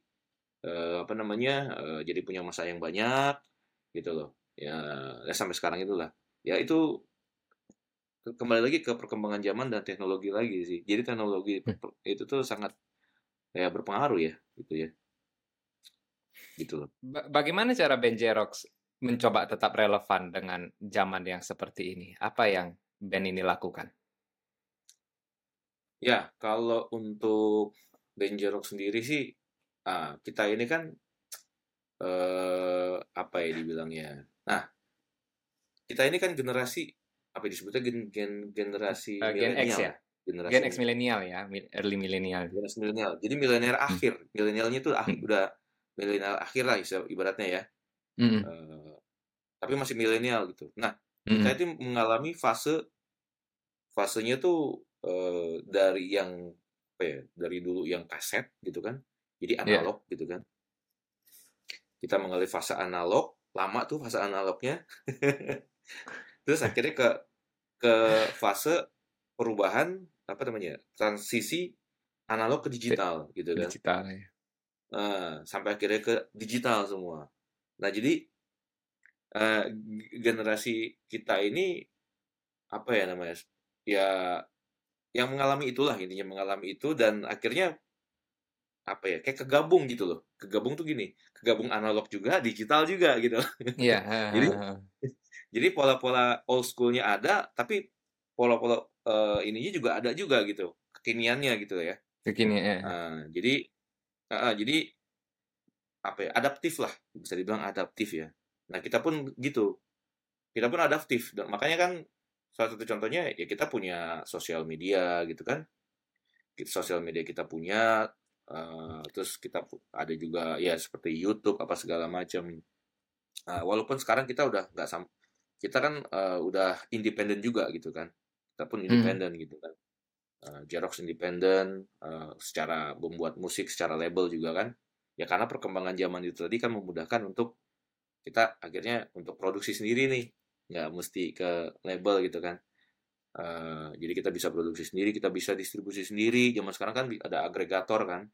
Speaker 2: eh, apa namanya eh, jadi punya masa yang banyak gitu loh ya, ya sampai sekarang itulah ya itu kembali lagi ke perkembangan zaman dan teknologi lagi sih jadi teknologi hmm. itu tuh sangat ya berpengaruh ya gitu ya gitu loh
Speaker 1: bagaimana cara Benjerox mencoba tetap relevan dengan zaman yang seperti ini apa yang band ini lakukan?
Speaker 2: Ya, kalau untuk Benjerox sendiri sih, ah, kita ini kan eh, apa ya dibilangnya? Nah, kita ini kan generasi apa disebutnya gen, gen generasi
Speaker 1: uh, Gen X ya. Generasi Gen X milenial ya, early milenial.
Speaker 2: Generasi milenial. Jadi milenial hmm. akhir, milenialnya itu akhir, hmm. udah milenial akhir lah ibaratnya ya. Hmm. Uh, tapi masih milenial gitu. Nah, hmm. kita itu mengalami fase fasenya tuh uh, dari yang apa ya dari dulu yang kaset gitu kan jadi iya. analog yeah. gitu kan kita mengalami fase analog lama tuh fase analognya *laughs* terus akhirnya ke ke fase perubahan apa namanya transisi analog ke digital gitu kan.
Speaker 1: Digital ya.
Speaker 2: uh, sampai akhirnya ke digital semua. Nah jadi uh, generasi kita ini apa ya namanya ya yang mengalami itulah intinya mengalami itu dan akhirnya apa ya kayak kegabung gitu loh. Kegabung tuh gini kegabung analog juga digital juga gitu.
Speaker 1: Iya *laughs*
Speaker 2: jadi jadi pola-pola old schoolnya ada tapi pola-pola uh, ininya juga ada juga gitu kekiniannya gitu ya.
Speaker 1: Kekinian ya.
Speaker 2: uh, jadi uh, jadi apa ya adaptif lah bisa dibilang adaptif ya. Nah kita pun gitu. Kita pun adaptif. Dan makanya kan salah satu contohnya ya kita punya sosial media gitu kan. Sosial media kita punya uh, terus kita ada juga ya seperti YouTube apa segala macam. Uh, walaupun sekarang kita udah nggak kita kan uh, udah independen juga gitu kan. Kita pun independen hmm. gitu kan. Uh, Jerox independen uh, secara membuat musik secara label juga kan. Ya karena perkembangan zaman itu tadi kan memudahkan untuk kita akhirnya untuk produksi sendiri nih. Nggak mesti ke label gitu kan. Uh, jadi kita bisa produksi sendiri kita bisa distribusi sendiri. Zaman sekarang kan ada agregator kan.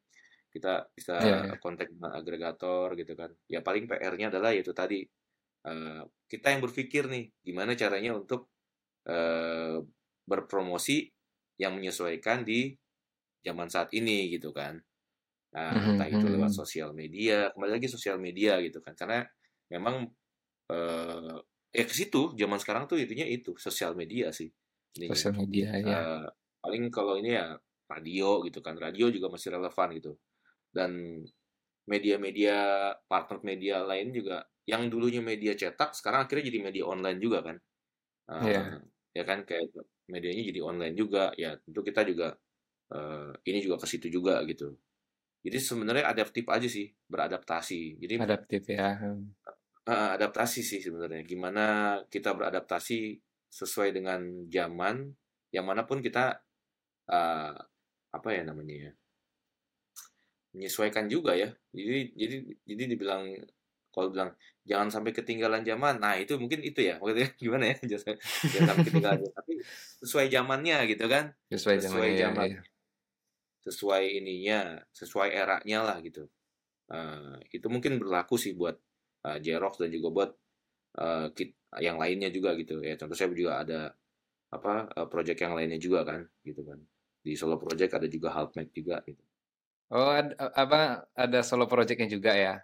Speaker 2: Kita bisa yeah, yeah. kontak dengan agregator gitu kan. Ya paling PR-nya adalah yaitu tadi uh, kita yang berpikir nih gimana caranya untuk uh, berpromosi yang menyesuaikan di zaman saat ini gitu kan. Nah mhm, entah itu lewat mhm. sosial media kembali lagi sosial media gitu kan. Karena memang uh, ya ke situ zaman sekarang tuh intinya itu sosial media sih
Speaker 1: sosial media ya.
Speaker 2: Uh, paling kalau ini ya radio gitu kan. Radio juga masih relevan gitu. Dan media-media partner media lain juga yang dulunya media cetak sekarang akhirnya jadi media online juga kan uh, yeah. ya kan kayak medianya jadi online juga ya tentu kita juga uh, ini juga ke situ juga gitu jadi sebenarnya adaptif aja sih beradaptasi jadi
Speaker 1: adaptif ya
Speaker 2: uh, adaptasi sih sebenarnya. Gimana kita beradaptasi sesuai dengan zaman, yang mana pun kita uh, apa ya namanya ya menyesuaikan juga ya. Jadi jadi jadi dibilang kalau bilang jangan sampai ketinggalan zaman, nah itu mungkin itu ya maksudnya *laughs* gimana ya jangan, sampai ketinggalan tapi sesuai zamannya gitu kan?
Speaker 1: Sesuai, sesuai zamannya, zaman ya, ya.
Speaker 2: sesuai ininya sesuai eranya lah gitu. Uh, itu mungkin berlaku sih buat uh, Jerox dan juga buat uh, kit, yang lainnya juga gitu ya. Contoh saya juga ada apa uh, project yang lainnya juga kan gitu kan. Di solo project ada juga halfmate juga gitu.
Speaker 1: Oh ada, apa ada solo projectnya juga ya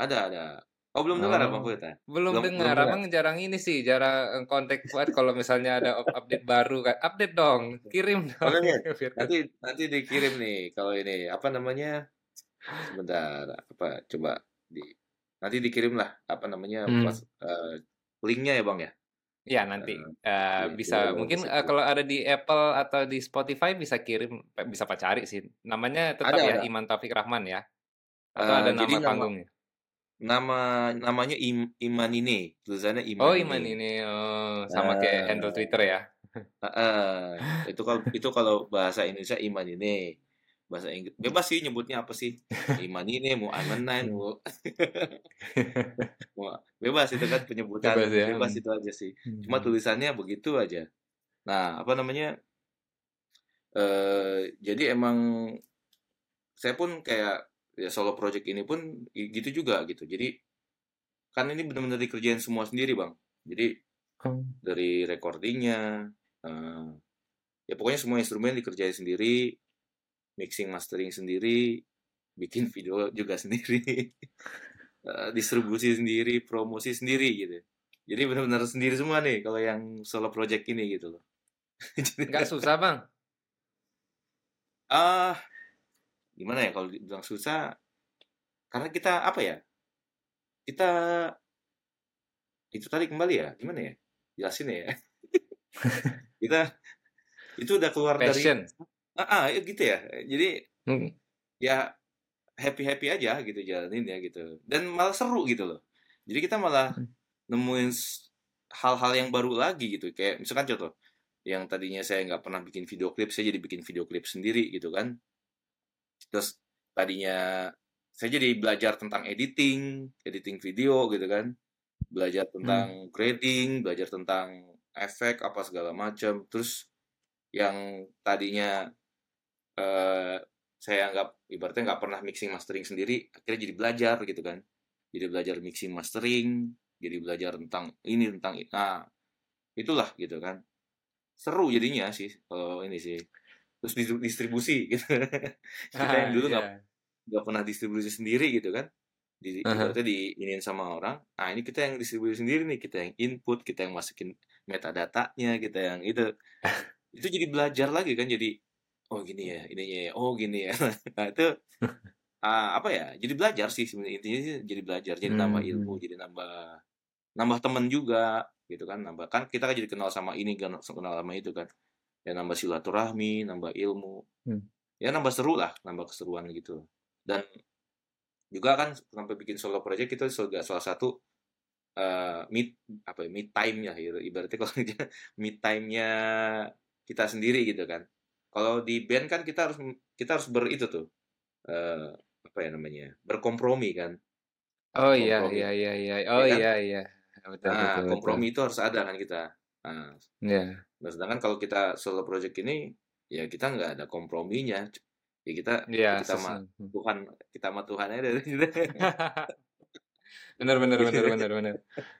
Speaker 2: ada ada Oh belum dengar oh. Abang
Speaker 1: ya? Belum, belum dengar. Belum Abang jarang ini sih, jarang kontak buat kalau misalnya ada update baru kan. Update dong, kirim dong. Oh, *laughs*
Speaker 2: nanti nanti dikirim nih kalau ini apa namanya? Sebentar, apa coba di nanti dikirim lah apa namanya hmm. pas, uh, linknya ya bang ya.
Speaker 1: Iya nanti uh, bisa ya, mungkin uh, kalau ada di Apple atau di Spotify bisa kirim bisa pak cari sih namanya tetap ada, ya ada. Iman Taufik Rahman ya atau uh, ada nama panggungnya
Speaker 2: nama namanya Im, Iman ini tulisannya
Speaker 1: Iman oh Iman ini oh, sama uh, kayak handle Twitter ya?
Speaker 2: Uh, uh, itu kalau itu kalau bahasa Indonesia Iman ini bahasa Inggris bebas sih nyebutnya apa sih? Iman ini mau iman nine mau *laughs* bebas itu kan penyebutan bebas, ya. bebas itu aja sih. Cuma hmm. tulisannya begitu aja. Nah apa namanya? Eh jadi emang saya pun kayak ya solo project ini pun gitu juga gitu. Jadi kan ini benar-benar dikerjain semua sendiri bang. Jadi hmm. dari recordingnya uh, ya pokoknya semua instrumen dikerjain sendiri mixing mastering sendiri bikin *laughs* video juga sendiri uh, *laughs* distribusi sendiri promosi sendiri gitu. Jadi benar-benar sendiri semua nih kalau yang solo project ini gitu loh. *laughs*
Speaker 1: Nggak susah bang?
Speaker 2: Ah uh, gimana ya kalau bilang susah? Karena kita apa ya? Kita itu tadi kembali ya? Gimana ya? Jelasin ya? *laughs* Kita itu udah keluar Passion. dari ah, ah gitu ya. Jadi hmm. ya happy happy aja gitu jalanin ya gitu. Dan malah seru gitu loh. Jadi kita malah hmm. nemuin hal-hal yang baru lagi gitu. Kayak misalkan contoh yang tadinya saya nggak pernah bikin video klip saya jadi bikin video klip sendiri gitu kan terus tadinya saya jadi belajar tentang editing editing video gitu kan. Belajar tentang hmm. grading belajar tentang efek apa segala macam. Terus yang tadinya uh, saya anggap ibaratnya nggak pernah mixing mastering sendiri akhirnya jadi belajar gitu kan. Jadi belajar mixing mastering jadi belajar tentang ini tentang nah itulah gitu kan. Seru jadinya sih kalau ini sih terus distribusi gitu *laughs* kita yang dulu nggak yeah. nggak pernah distribusi sendiri gitu kan di uh -huh. diinin sama orang nah ini kita yang distribusi sendiri nih kita yang input kita yang masukin metadatanya kita yang itu *laughs* itu jadi belajar lagi kan jadi oh gini ya ininya ya oh gini ya *laughs* nah itu uh, apa ya jadi belajar sih sebenarnya intinya sih jadi belajar jadi hmm. nambah ilmu hmm. jadi nambah nambah temen juga gitu kan nambah kan kita kan jadi kenal sama ini kenal sama itu kan ya nambah silaturahmi nambah ilmu. Hmm. ya nambah seru lah nambah keseruan gitu. Dan juga kan sampai bikin solo project itu juga salah satu uh, meet apa ya meet time ya ibaratnya kalau *laughs* meet time-nya kita sendiri gitu kan. Kalau di band kan kita harus kita harus ber itu tuh uh, apa ya namanya berkompromi kan.
Speaker 1: Oh iya iya iya iya. Oh ya kan? iya iya.
Speaker 2: Betul, nah betul, kompromi betul. itu harus ada kan kita nah yeah. nah sedangkan kalau kita solo project ini ya kita nggak ada komprominya ya kita yeah, kita sama Tuhan kita sama Tuhan aja dari
Speaker 1: benar benar benar benar benar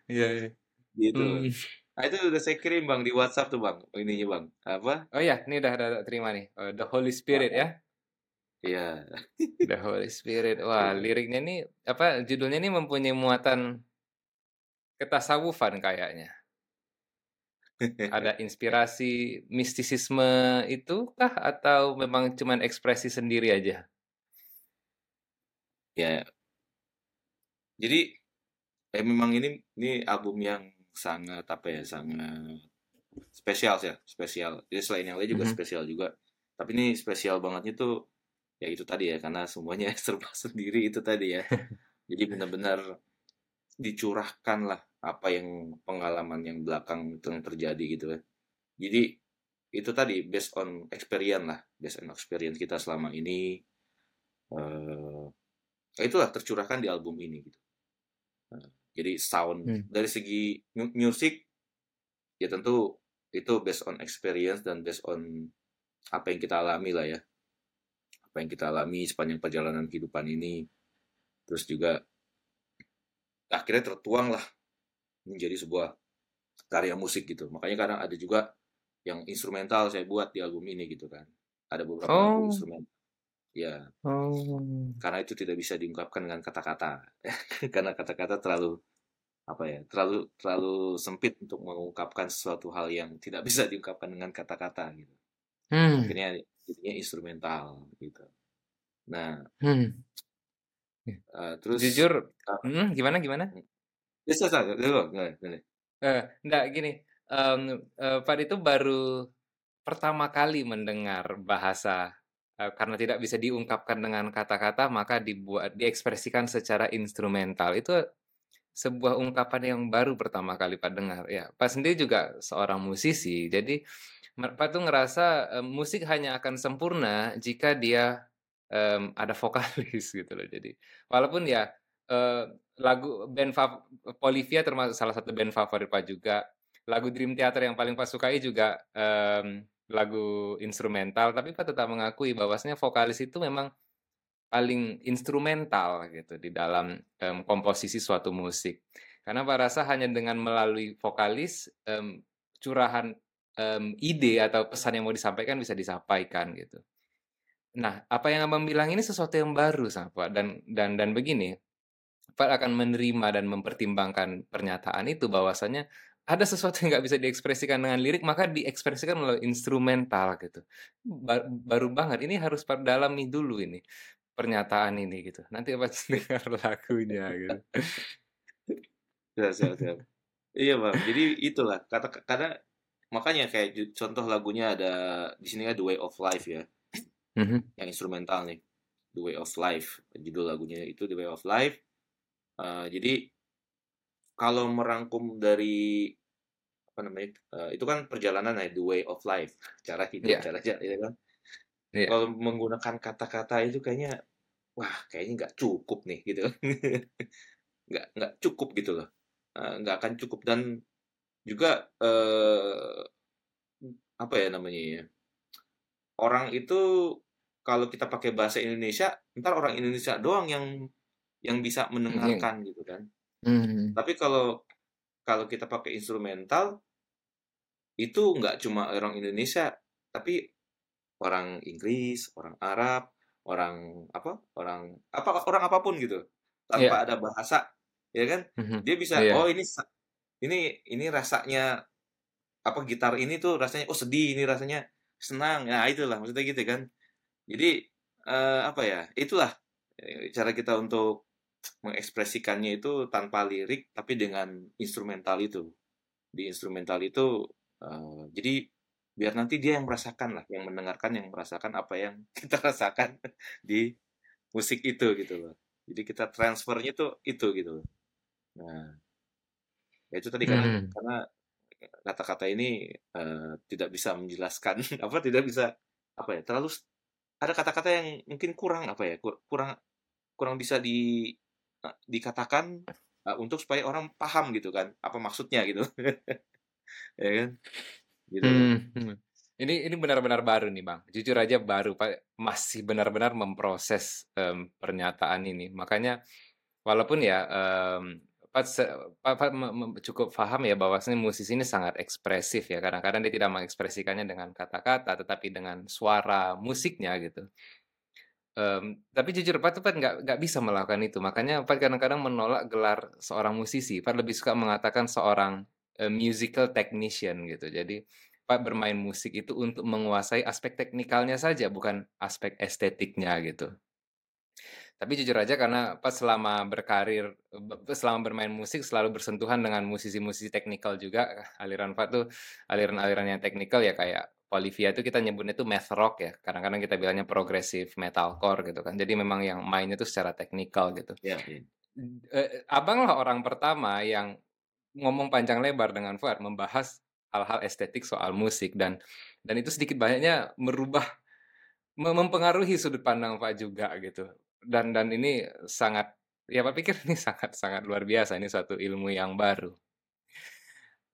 Speaker 1: iya iya
Speaker 2: gitu hmm. Nah, itu udah saya kirim bang di WhatsApp tuh bang, ininya bang. Apa?
Speaker 1: Oh iya, ini udah, udah terima nih. Uh, The Holy Spirit ya.
Speaker 2: Iya.
Speaker 1: The Holy Spirit. *laughs* Wah, liriknya ini apa? Judulnya ini mempunyai muatan ketasawufan kayaknya. Ada *laughs* inspirasi mistisisme itu kah atau memang cuman ekspresi sendiri aja?
Speaker 2: Ya. Jadi eh memang ini ini album yang sangat apa ya sangat spesial ya spesial jadi selain yang lain juga mm -hmm. spesial juga tapi ini spesial bangetnya tuh ya itu tadi ya karena semuanya *laughs* serba sendiri itu tadi ya *laughs* jadi benar-benar dicurahkan lah apa yang pengalaman yang belakang itu yang terjadi gitu ya jadi itu tadi based on experience lah based on experience kita selama ini uh, itulah tercurahkan di album ini gitu uh, jadi sound hmm. dari segi musik ya tentu itu based on experience dan based on apa yang kita alami lah ya. Apa yang kita alami sepanjang perjalanan kehidupan ini. Terus juga akhirnya tertuang lah menjadi sebuah karya musik gitu. Makanya kadang ada juga yang instrumental saya buat di album ini gitu kan. Ada beberapa
Speaker 1: Oh.
Speaker 2: instrumen. Ya,
Speaker 1: Oh.
Speaker 2: karena itu tidak bisa diungkapkan dengan kata-kata. *laughs* karena kata-kata terlalu apa ya, terlalu terlalu sempit untuk mengungkapkan sesuatu hal yang tidak bisa diungkapkan dengan kata-kata gitu.
Speaker 1: Hmm.
Speaker 2: Akhirnya jadinya instrumental gitu. Nah,
Speaker 1: Hmm.
Speaker 2: eh, terus
Speaker 1: Jujur, hmm, gimana gimana?
Speaker 2: Dulu, nggak, nggak.
Speaker 1: Eh, enggak gini. em, eh, Pak itu baru pertama kali mendengar bahasa eh, karena tidak bisa diungkapkan dengan kata-kata maka dibuat diekspresikan secara instrumental. Itu sebuah ungkapan yang baru pertama kali Pak dengar. Ya, Pak sendiri juga seorang musisi. Jadi Pak tuh ngerasa eh, musik hanya akan sempurna jika dia em, ada vokalis *laughs* gitu loh. Jadi walaupun ya eh, lagu band fav- Polivia termasuk salah satu band favorit Pak juga. Lagu Dream Theater yang paling Pak sukai juga em, lagu instrumental, tapi Pak tetap mengakui bahwasanya vokalis itu memang paling instrumental gitu di dalam em, komposisi suatu musik. Karena Pak rasa hanya dengan melalui vokalis em, curahan em, ide atau pesan yang mau disampaikan bisa disampaikan gitu. Nah, apa yang Abang bilang ini sesuatu yang baru sama Pak dan dan dan begini, Akan menerima dan mempertimbangkan pernyataan itu bahwasanya ada sesuatu yang nggak bisa diekspresikan dengan lirik maka diekspresikan melalui instrumental gitu. Ba- baru banget ini harus Pak dalami dulu ini pernyataan ini gitu. Nanti Pak *laughs* dengar lagunya gitu.
Speaker 2: Siap, siap, siap. Iya bang, jadi itulah kata karena makanya kayak contoh lagunya ada di sini ada The Way of Life ya,
Speaker 1: Mhm.
Speaker 2: yang instrumental nih, The Way of Life, judul lagunya itu The Way of Life. Eh, jadi kalau merangkum dari apa namanya, eh, itu kan perjalanan ya, The Way of Life, *laughs* cara hidup,
Speaker 1: Iya,
Speaker 2: cara jalan, ya kan.
Speaker 1: iya.
Speaker 2: Kalau menggunakan kata-kata itu kayaknya, wah kayaknya nggak cukup nih gitu, *laughs* nggak nggak cukup gitu loh, nggak akan cukup dan juga eh, apa ya namanya ya orang itu kalau kita pakai bahasa Indonesia ntar orang Indonesia doang yang yang bisa
Speaker 1: Iya.
Speaker 2: mendengarkan gitu kan
Speaker 1: Mhm.
Speaker 2: tapi kalau kalau kita pakai instrumental itu nggak cuma orang Indonesia tapi orang Inggris orang Arab orang apa orang apa orang apa pun gitu tanpa
Speaker 1: Iya.
Speaker 2: ada bahasa ya kan
Speaker 1: Mhm.
Speaker 2: dia bisa
Speaker 1: Iya.
Speaker 2: oh ini ini ini rasanya apa gitar ini tuh rasanya oh sedih ini rasanya senang nah itulah maksudnya gitu kan jadi eh, apa ya itulah eh, cara kita untuk mengekspresikannya itu tanpa lirik tapi dengan instrumental itu. Di instrumental itu eh, jadi biar nanti dia yang merasakan lah yang mendengarkan yang merasakan apa yang *laughs* kita rasakan di musik itu gitu loh. Jadi kita transfernya tuh itu gitu loh. Nah ya itu tadi karena
Speaker 1: Mhm.
Speaker 2: karena kata-kata ini eh, tidak bisa menjelaskan *laughs* apa tidak bisa apa ya terlalu ada kata-kata yang mungkin kurang apa ya kur- kurang kurang bisa di dikatakan eh, untuk supaya orang paham gitu kan apa maksudnya gitu *laughs* ya kan gitu loh
Speaker 1: Hmm. Ini ini benar-benar baru nih Bang. Jujur aja baru Pak masih benar-benar memproses em, pernyataan ini. Makanya walaupun ya Pak me- me- cukup paham ya bahwasanya musisi ini sangat ekspresif ya. Kadang-kadang dia tidak mengekspresikannya dengan kata-kata, tetapi dengan suara musiknya gitu. Em, tapi jujur Pak tuh Pak nggak nggak bisa melakukan itu. Makanya Pak kadang-kadang menolak gelar seorang musisi. Pak lebih suka mengatakan seorang eh, musical technician gitu. Jadi Pak bermain musik itu untuk menguasai aspek teknikalnya saja, bukan aspek estetiknya gitu. Tapi jujur aja karena Pak selama berkarir, be- selama bermain musik selalu bersentuhan dengan musisi-musisi teknikal juga. Aliran Pak tuh aliran-aliran yang teknikal ya kayak Polivia itu kita nyebutnya itu math rock ya. Kadang-kadang kita bilangnya progressive metalcore gitu kan. Jadi memang yang mainnya tuh secara teknikal gitu.
Speaker 2: ya.
Speaker 1: Eh, Abang lah orang pertama yang ngomong panjang lebar dengan Fuad membahas hal-hal estetik soal musik dan dan itu sedikit banyaknya merubah mem- mempengaruhi sudut pandang Pak juga gitu. Dan dan ini sangat ya Pak pikir ini *laughs* sangat sangat luar biasa ini suatu ilmu yang baru.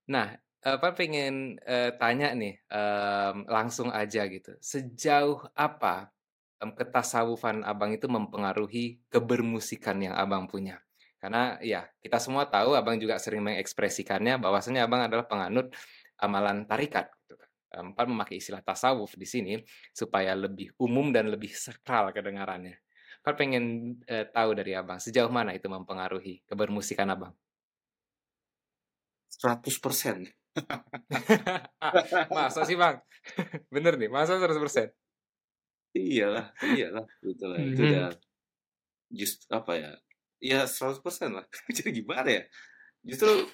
Speaker 1: Nah, Pak pengen eh, tanya nih em, langsung aja gitu. Sejauh apa em, ketasawufan Abang itu mempengaruhi kebermusikan yang Abang punya? Karena ya kita semua tahu Abang juga sering mengekspresikannya bahwasanya Abang adalah penganut amalan tarikat gitu kan. empat memakai istilah tasawuf di sini supaya lebih umum dan lebih sakral kedengarannya. Kan pengen uh, tahu dari abang sejauh mana itu mempengaruhi kebermusikan abang?
Speaker 2: 100 persen.
Speaker 1: Masa sih bang? *laughs* Bener nih, masa 100 persen?
Speaker 2: Iyalah, iyalah, betul lah. Itu udah just apa ya? Ya 100 persen lah. *laughs* Jadi gimana ya? Justru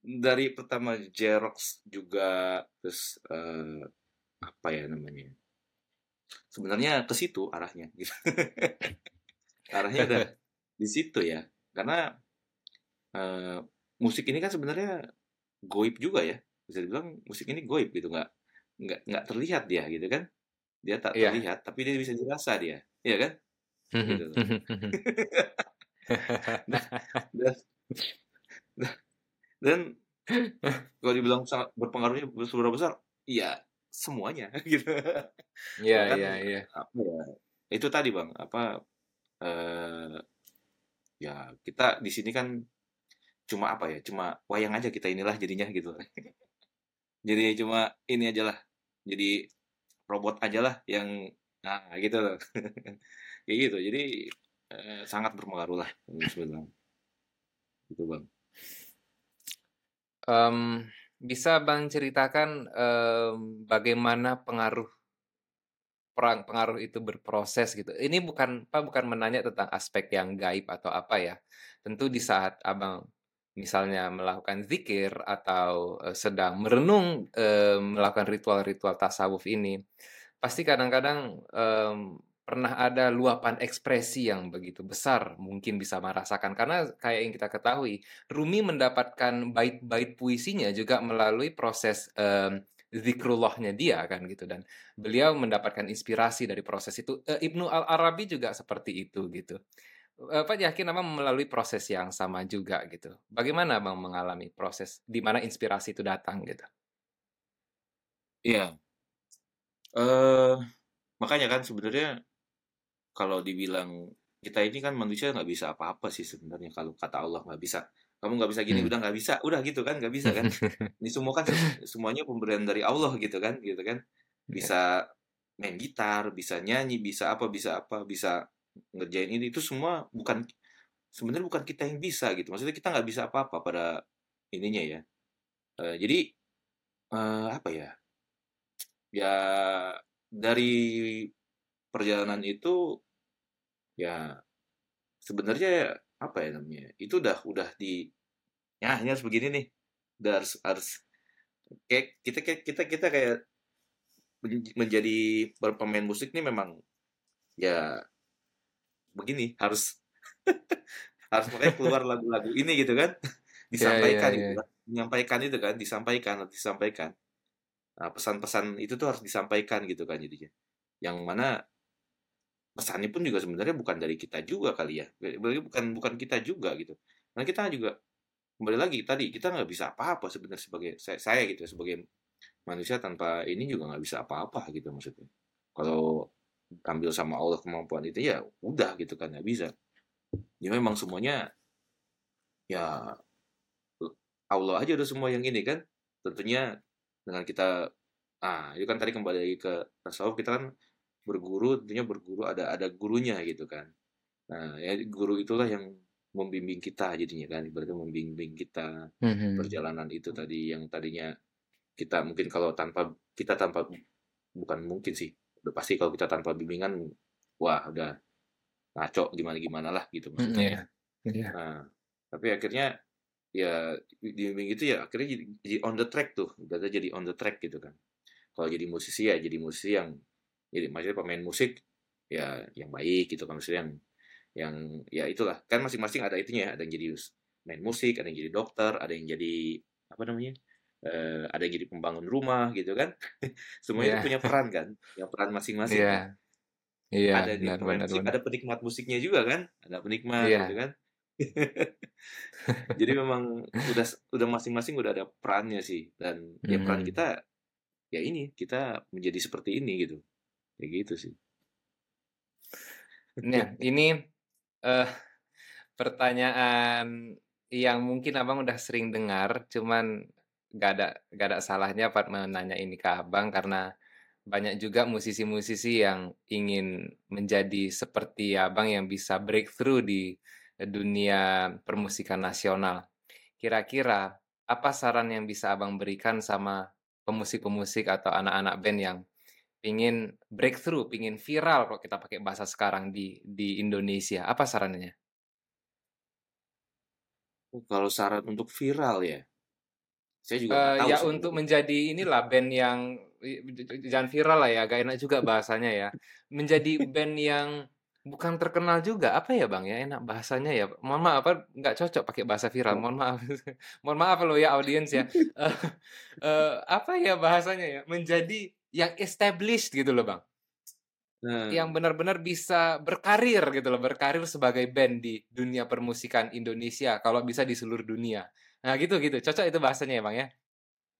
Speaker 2: dari pertama Xerox juga terus uh, apa ya namanya sebenarnya ke situ arahnya gitu *laughs* arahnya udah di situ ya karena uh, musik ini kan sebenarnya goib juga ya. Bisa dibilang musik ini goib gitu nggak nggak nggak terlihat dia gitu kan. Dia tak yeah. terlihat tapi dia bisa dirasa dia ya kan? Gitu. nah, dan, dan kalau dibilang sangat berpengaruhnya seberapa besar? Iya semuanya *laughs* gitu.
Speaker 1: Iya iya iya.
Speaker 2: ya, itu tadi bang apa eh, ya kita di sini kan cuma apa ya cuma wayang aja kita inilah jadinya gitu *laughs* jadi cuma ini aja lah jadi robot aja lah yang nah gitu loh *laughs* kayak gitu jadi eh, sangat berpengaruh lah sebenarnya itu bang
Speaker 1: Um, bisa Bang ceritakan, um, bagaimana pengaruh perang pengaruh itu berproses gitu? Ini bukan apa, bukan menanya tentang aspek yang gaib atau apa ya. Tentu di saat Abang misalnya melakukan zikir atau, sedang merenung, melakukan ritual-ritual tasawuf ini, pasti kadang-kadang, um, pernah ada luapan ekspresi yang begitu besar mungkin bisa merasakan. Karena kayak yang kita ketahui Rumi mendapatkan bait-bait puisinya juga melalui proses um, zikrullahnya dia kan gitu. Dan beliau mendapatkan inspirasi dari proses itu. Uh, Ibnu Al Arabi juga seperti itu gitu apa yakin abang melalui proses yang sama juga gitu? Bagaimana abang mengalami proses di mana inspirasi itu datang gitu?
Speaker 2: Iya. Uh, makanya kan sebenarnya kalau dibilang kita ini kan manusia nggak bisa apa-apa sih sebenarnya kalau kata Allah nggak bisa. Kamu nggak bisa gini hmm. udah nggak bisa udah gitu kan nggak bisa kan? *laughs* Ini semua kan semuanya pemberian dari Allah gitu kan gitu kan? Iya. bisa main gitar bisa nyanyi bisa apa bisa apa bisa ngerjain ini itu semua bukan sebenarnya bukan kita yang bisa gitu. Maksudnya kita nggak bisa apa-apa pada ininya ya. Uh, jadi uh, apa ya? Ya dari perjalanan itu ya sebenarnya apa ya namanya itu udah udah di ya ini harus begini nih. Udah harus harus kayak kita kayak kita kita kayak menjadi berpemain musik nih memang ya begini harus *laughs* harus makanya keluar lagu-lagu ini gitu kan. *laughs* Disampaikan yeah, yeah, yeah. Gitu kan. menyampaikan itu kan disampaikan disampaikan. Nah, pesan-pesan itu tuh harus disampaikan gitu kan jadinya. Yang mana pesannya pun juga sebenarnya bukan dari kita juga kali ya. Berarti bukan bukan kita juga gitu. Karena kita juga kembali lagi tadi kita nggak bisa apa-apa sebenarnya sebagai saya, saya gitu ya, sebagai manusia tanpa ini juga nggak bisa apa-apa gitu maksudnya. Kalau ambil sama Allah kemampuan itu ya udah gitu kan nggak bisa. Ya memang semuanya ya Allah aja udah semua yang ini kan. Tentunya dengan kita ah itu kan tadi kembali lagi ke tasawuf kita kan berguru tentunya berguru ada ada gurunya gitu kan. Nah ya guru itulah yang membimbing kita jadinya kan berarti membimbing kita mm-hmm. perjalanan itu tadi yang tadinya kita mungkin kalau tanpa kita tanpa bukan mungkin sih udah pasti kalau kita tanpa bimbingan wah udah ngaco gimana gimana lah gitu maksudnya mm-hmm. yeah. nah tapi akhirnya ya bimbing itu ya akhirnya jadi, jadi on the track tuh udah jadi on the track gitu kan kalau jadi musisi ya jadi musisi yang jadi maksudnya pemain musik ya yang baik gitu kan maksudnya yang yang ya itulah kan masing-masing ada itunya ya ada yang jadi main musik ada yang jadi dokter ada yang jadi apa namanya uh, ada yang jadi pembangun rumah gitu kan *laughs* semuanya yeah. punya peran kan punya peran masing-masing yeah. kan?
Speaker 1: Iya,
Speaker 2: ada benar, benar, musik, benar. ada penikmat musiknya juga kan, ada penikmat yeah. gitu kan. *laughs* Jadi memang udah udah masing-masing udah ada perannya sih dan mm -hmm. ya peran kita ya ini kita menjadi seperti ini gitu kayak gitu sih
Speaker 1: nah ini uh, pertanyaan yang mungkin abang udah sering dengar cuman gak ada gak ada salahnya Pak menanya ini ke Abang karena banyak juga musisi-musisi yang ingin menjadi seperti Abang yang bisa breakthrough di dunia permusikan nasional. Kira-kira apa saran yang bisa Abang berikan sama pemusik-pemusik atau anak-anak band yang ingin breakthrough, ingin viral kalau kita pakai bahasa sekarang di di Indonesia? Apa sarannya?
Speaker 2: Oh, kalau saran untuk viral ya, saya juga
Speaker 1: Uh,
Speaker 2: tahu
Speaker 1: ya
Speaker 2: sebenarnya.
Speaker 1: untuk menjadi inilah band yang jangan viral lah ya, gak enak juga bahasanya ya. Menjadi band yang bukan terkenal juga, apa ya bang ya enak bahasanya ya. Mohon maaf, apa nggak cocok pakai bahasa viral. Mohon maaf, *laughs* mohon maaf lo ya audiens ya. *laughs* Eh, eh, apa ya bahasanya ya? Menjadi yang established gitu loh bang,
Speaker 2: Nah,
Speaker 1: yang benar-benar bisa berkarir gitu loh, berkarir sebagai band di dunia permusikan Indonesia. Kalau bisa di seluruh dunia. Nah gitu gitu, cocok itu bahasanya ya bang ya.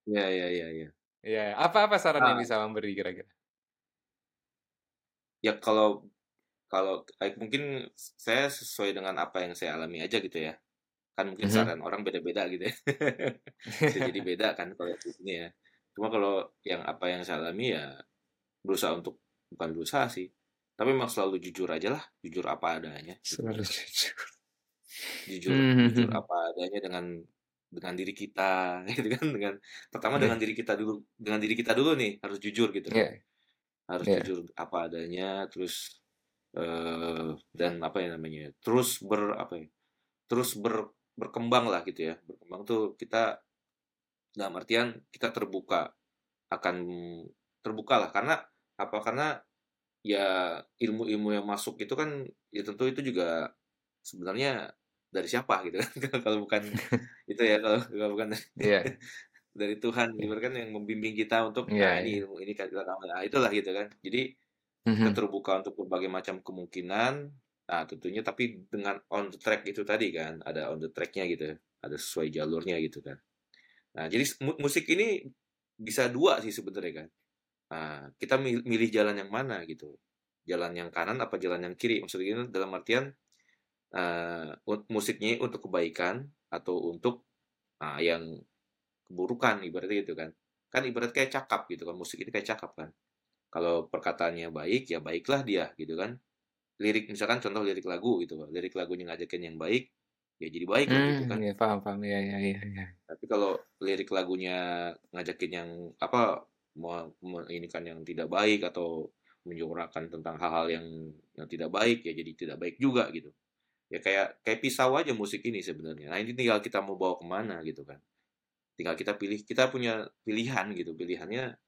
Speaker 2: ya ya ya ya.
Speaker 1: Ya, apa-apa saran yang
Speaker 2: Ah,
Speaker 1: bisa memberi kira-kira?
Speaker 2: ya kalau kalau eh, mungkin saya sesuai dengan apa yang saya alami aja gitu ya. Kan mungkin
Speaker 1: Mhm.
Speaker 2: saran orang beda-beda gitu ya. *laughs* Bisa jadi beda kan kalau di sini ya. Cuma kalau yang apa yang saya alami ya berusaha untuk bukan berusaha sih, tapi memang selalu jujur aja lah, jujur apa adanya gitu.
Speaker 1: Selalu jujur.
Speaker 2: Jujur jujur
Speaker 1: Mhm.
Speaker 2: apa adanya dengan dengan diri kita *laughs* gitu kan dengan pertama dengan
Speaker 1: Iya,
Speaker 2: diri kita dulu dengan diri kita dulu nih harus jujur gitu kan.
Speaker 1: iya,
Speaker 2: Harus
Speaker 1: iya.
Speaker 2: jujur apa adanya terus eh dan apa ya namanya? Terus ber apa ya? Terus ber berkembang lah gitu ya. Berkembang tuh kita dalam artian kita terbuka akan terbuka lah karena apa karena ya ilmu-ilmu yang masuk itu kan ya tentu itu juga sebenarnya dari siapa gitu kan. *laughs* Kalau bukan *laughs* itu ya kalau, kalau bukan
Speaker 1: Iya, *laughs*
Speaker 2: dari Tuhan. Gitu kan yang membimbing kita untuk
Speaker 1: iya,
Speaker 2: nah ini
Speaker 1: iya.
Speaker 2: ilmu ini kita nah itulah gitu kan. Jadi kita
Speaker 1: Mhm.
Speaker 2: terbuka untuk berbagai macam kemungkinan nah tentunya tapi dengan on the track itu tadi kan ada on the tracknya gitu ada sesuai jalurnya gitu kan. Nah jadi mu- musik ini bisa dua sih sebenarnya kan. Nah kita mil- milih jalan yang mana gitu. Jalan yang kanan apa jalan yang kiri? Maksudnya dalam artian un- musiknya untuk kebaikan atau untuk ah, yang keburukan ibaratnya gitu kan. Kan ibarat kayak cakap gitu kan musik ini kayak cakap kan. Kalau perkataannya baik ya baiklah dia gitu kan. Lirik misalkan contoh lirik lagu gitu lirik lagunya ngajakin yang baik ya jadi baik gitu
Speaker 1: Hmm,
Speaker 2: kan.
Speaker 1: iya, paham, paham. Iya, iya, iya, iya.
Speaker 2: tapi kalau lirik lagunya ngajakin yang apa me- ini kan yang tidak baik atau menyuarakan tentang hal-hal yang yang tidak baik ya jadi tidak baik juga gitu ya kayak kayak pisau aja musik ini sebenarnya. Nah ini tinggal kita mau bawa ke mana gitu kan. Tinggal kita pilih kita punya pilihan gitu. Pilihannya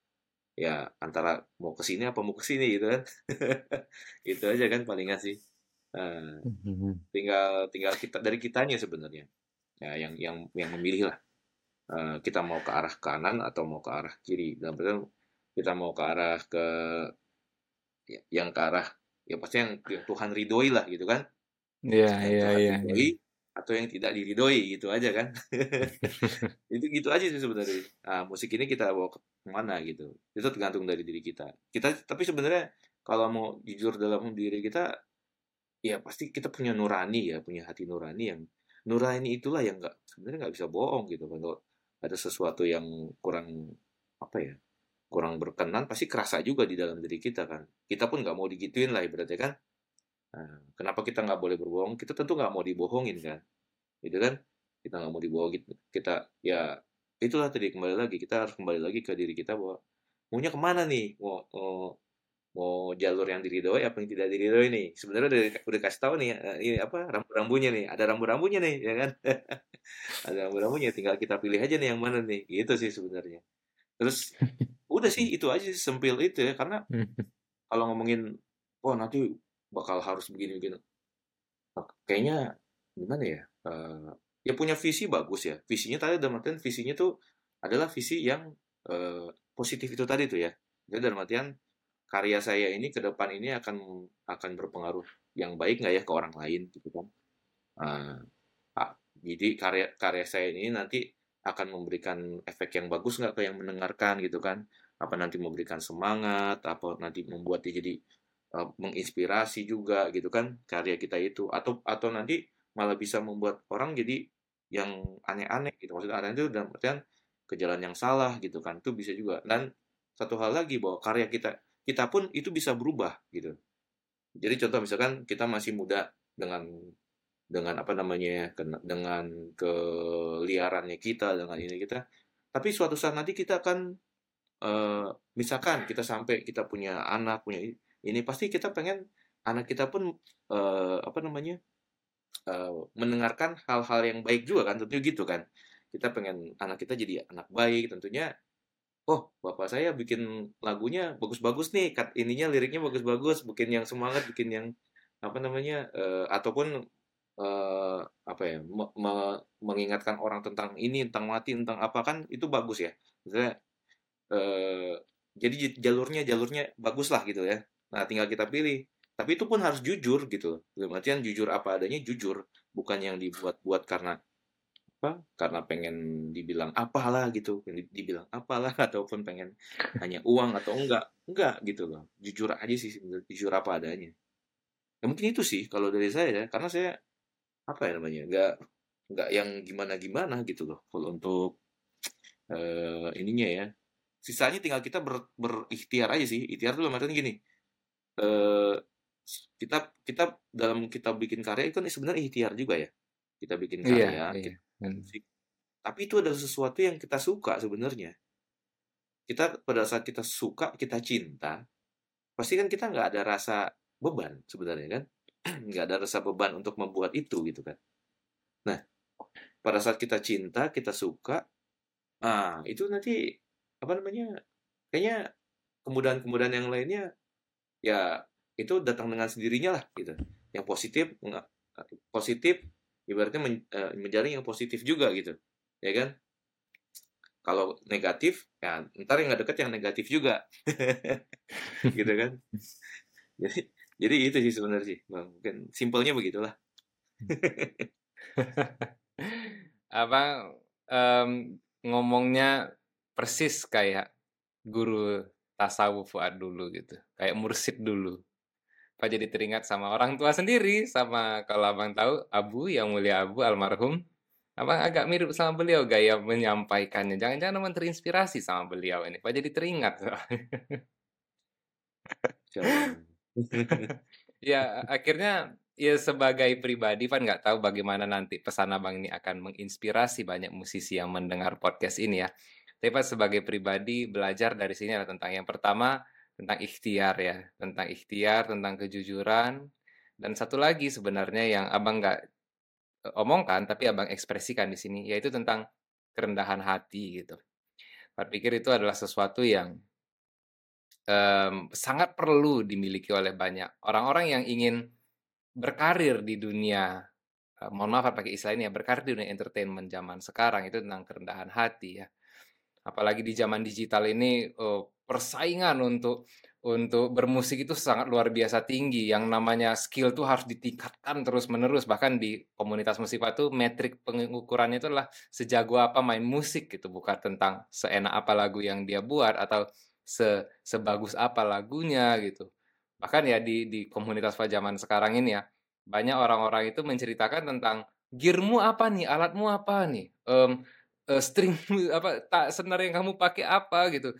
Speaker 2: ya antara mau ke sini apa mau ke sini gitu kan. *laughs* Itu aja kan paling sih. Nah,
Speaker 1: Mhm.
Speaker 2: tinggal tinggal kita dari kitanya sebenarnya. Ya yang yang yang memilih lah. Eh, kita mau ke arah kanan atau mau ke arah kiri. Dalam artian kita mau ke arah ke ya, yang ke arah ya pasti yang, yang Tuhan ridhoi lah gitu kan
Speaker 1: Iya, iya, iya,
Speaker 2: ridhoi
Speaker 1: iya.
Speaker 2: atau yang tidak diridhoi gitu aja kan. *laughs* Itu gitu aja sih sebenarnya. Nah, musik ini kita bawa ke mana gitu. Itu tergantung dari diri kita. Kita tapi sebenarnya kalau mau jujur dalam diri kita ya pasti kita punya nurani ya punya hati nurani yang nurani itulah yang nggak sebenarnya nggak bisa bohong gitu. Kalau ada sesuatu yang kurang apa ya kurang berkenan pasti kerasa juga di dalam diri kita kan. Kita pun nggak mau digituin lah ibaratnya kan Nah, kenapa kita nggak boleh berbohong? Kita tentu nggak mau dibohongin kan? Gitu kan? Kita nggak mau dibohongin kita ya itulah tadi kembali lagi. Kita harus kembali lagi ke diri kita bahwa maunya ke mana nih? Mau mau, mau jalur yang diridhoi apa yang tidak diridhoi nih? Sebenarnya udah, udah kasih tahu nih eh, ini apa rambu-rambunya nih. Ada rambu-rambunya nih ya kan? *laughs* Ada rambu-rambunya tinggal kita pilih aja nih yang mana nih. Gitu sih sebenarnya. Terus udah sih *laughs* itu aja sih, sempil itu ya. Karena kalau ngomongin oh nanti bakal harus begini begini. Kayaknya gimana ya Eh, ya punya visi bagus ya. Visinya tadi dalam artian visinya tuh adalah visi yang eh, positif itu tadi tuh ya. Jadi dalam artian karya saya ini ke depan ini akan akan berpengaruh yang baik nggak ya ke orang lain gitu kan. Ah, ah, jadi karya karya saya ini nanti akan memberikan efek yang bagus nggak ke yang mendengarkan gitu kan. Apa nanti memberikan semangat apa nanti membuat dia jadi uh, menginspirasi juga gitu kan karya kita itu. Atau atau nanti malah bisa membuat orang jadi yang aneh-aneh gitu. Maksudnya aneh itu dalam artian ke jalan yang salah gitu kan. Itu bisa juga. Dan satu hal lagi bahwa karya kita kita pun itu bisa berubah gitu. Jadi contoh misalkan kita masih muda dengan dengan apa namanya ya dengan keliarannya kita dengan ini kita. Tapi suatu saat nanti kita akan uh, misalkan kita sampai kita punya anak punya ini pasti kita pengen anak kita pun uh, apa namanya uh, mendengarkan hal-hal yang baik juga kan tentunya gitu kan. Kita pengen anak kita jadi anak baik tentunya oh bapak saya bikin lagunya bagus-bagus nih kat ininya liriknya bagus-bagus bikin yang semangat bikin yang apa namanya uh, ataupun uh, apa ya me me mengingatkan orang tentang ini tentang mati tentang apa kan itu bagus ya. Misalnya uh, jadi jalurnya jalurnya bagus lah gitu ya nah tinggal kita pilih. Tapi itu pun harus jujur gitu dalam artian jujur apa adanya jujur. Bukan yang dibuat-buat karena apa karena pengen dibilang apalah gitu. Dibilang apalah *laughs* ataupun pengen hanya uang atau enggak. Enggak gitu loh. Jujur aja sih jujur apa adanya. Ya mungkin itu sih kalau dari saya ya. Karena saya apa ya namanya enggak enggak yang gimana gimana gitu loh. Kalau untuk uh, ininya ya. Sisanya tinggal kita ber, berikhtiar aja sih. Ikhtiar tuh maksudnya gini uh, kita kita dalam kita bikin karya itu kan sebenarnya ikhtiar juga ya kita bikin iya, karya iya, iya. Hmm. Tapi itu adalah sesuatu yang kita suka sebenarnya. Kita pada saat kita suka, kita cinta, pasti kan kita nggak ada rasa beban sebenarnya kan, *clears throat* nggak ada rasa beban untuk membuat itu gitu kan. Nah, pada saat kita cinta, kita suka, ah itu nanti apa namanya? Kayaknya kemudahan-kemudahan yang lainnya ya itu datang dengan sendirinya lah gitu. Yang positif nggak positif ibaratnya men, uh, menjaring yang positif juga gitu. Ya kan? Kalau negatif ya ntar yang nggak deket yang negatif juga. *laughs* Gitu kan? Jadi jadi itu sih sebenarnya sih. Bang mungkin simpelnya begitulah. *laughs*
Speaker 1: Apa um, ngomongnya persis kayak guru tasawuf dulu gitu kayak mursid dulu. Pak jadi teringat sama orang tua sendiri sama kalau abang tahu Abu yang mulia Abu almarhum abang agak mirip sama beliau gaya menyampaikannya. Jangan-jangan abang terinspirasi sama beliau ini Pak jadi teringat *laughs* ya akhirnya ya sebagai pribadi Pak nggak tahu bagaimana nanti pesan abang ini akan menginspirasi banyak musisi yang mendengar podcast ini ya tapi Pak sebagai pribadi belajar dari sini adalah tentang yang pertama tentang ikhtiar ya, tentang ikhtiar, tentang kejujuran, dan satu lagi sebenarnya yang abang nggak e, omongkan tapi abang ekspresikan di sini yaitu tentang kerendahan hati gitu. Saya pikir itu adalah sesuatu yang um, sangat perlu dimiliki oleh banyak orang-orang yang ingin berkarir di dunia uh, mohon maaf pakai istilah ini ya berkarir di dunia entertainment zaman sekarang itu tentang kerendahan hati ya apalagi di zaman digital ini uh, persaingan untuk untuk bermusik itu sangat luar biasa tinggi. Yang namanya skill tuh harus ditingkatkan terus-menerus. Bahkan di komunitas musik itu metrik pengukurannya itu adalah sejago apa main musik gitu, bukan tentang seenak apa lagu yang dia buat atau se sebagus apa lagunya gitu. Bahkan ya di di komunitas zaman sekarang ini ya, banyak orang-orang itu menceritakan tentang gearmu apa nih, alatmu apa nih, um, uh, string *laughs* apa tak senar yang kamu pakai apa gitu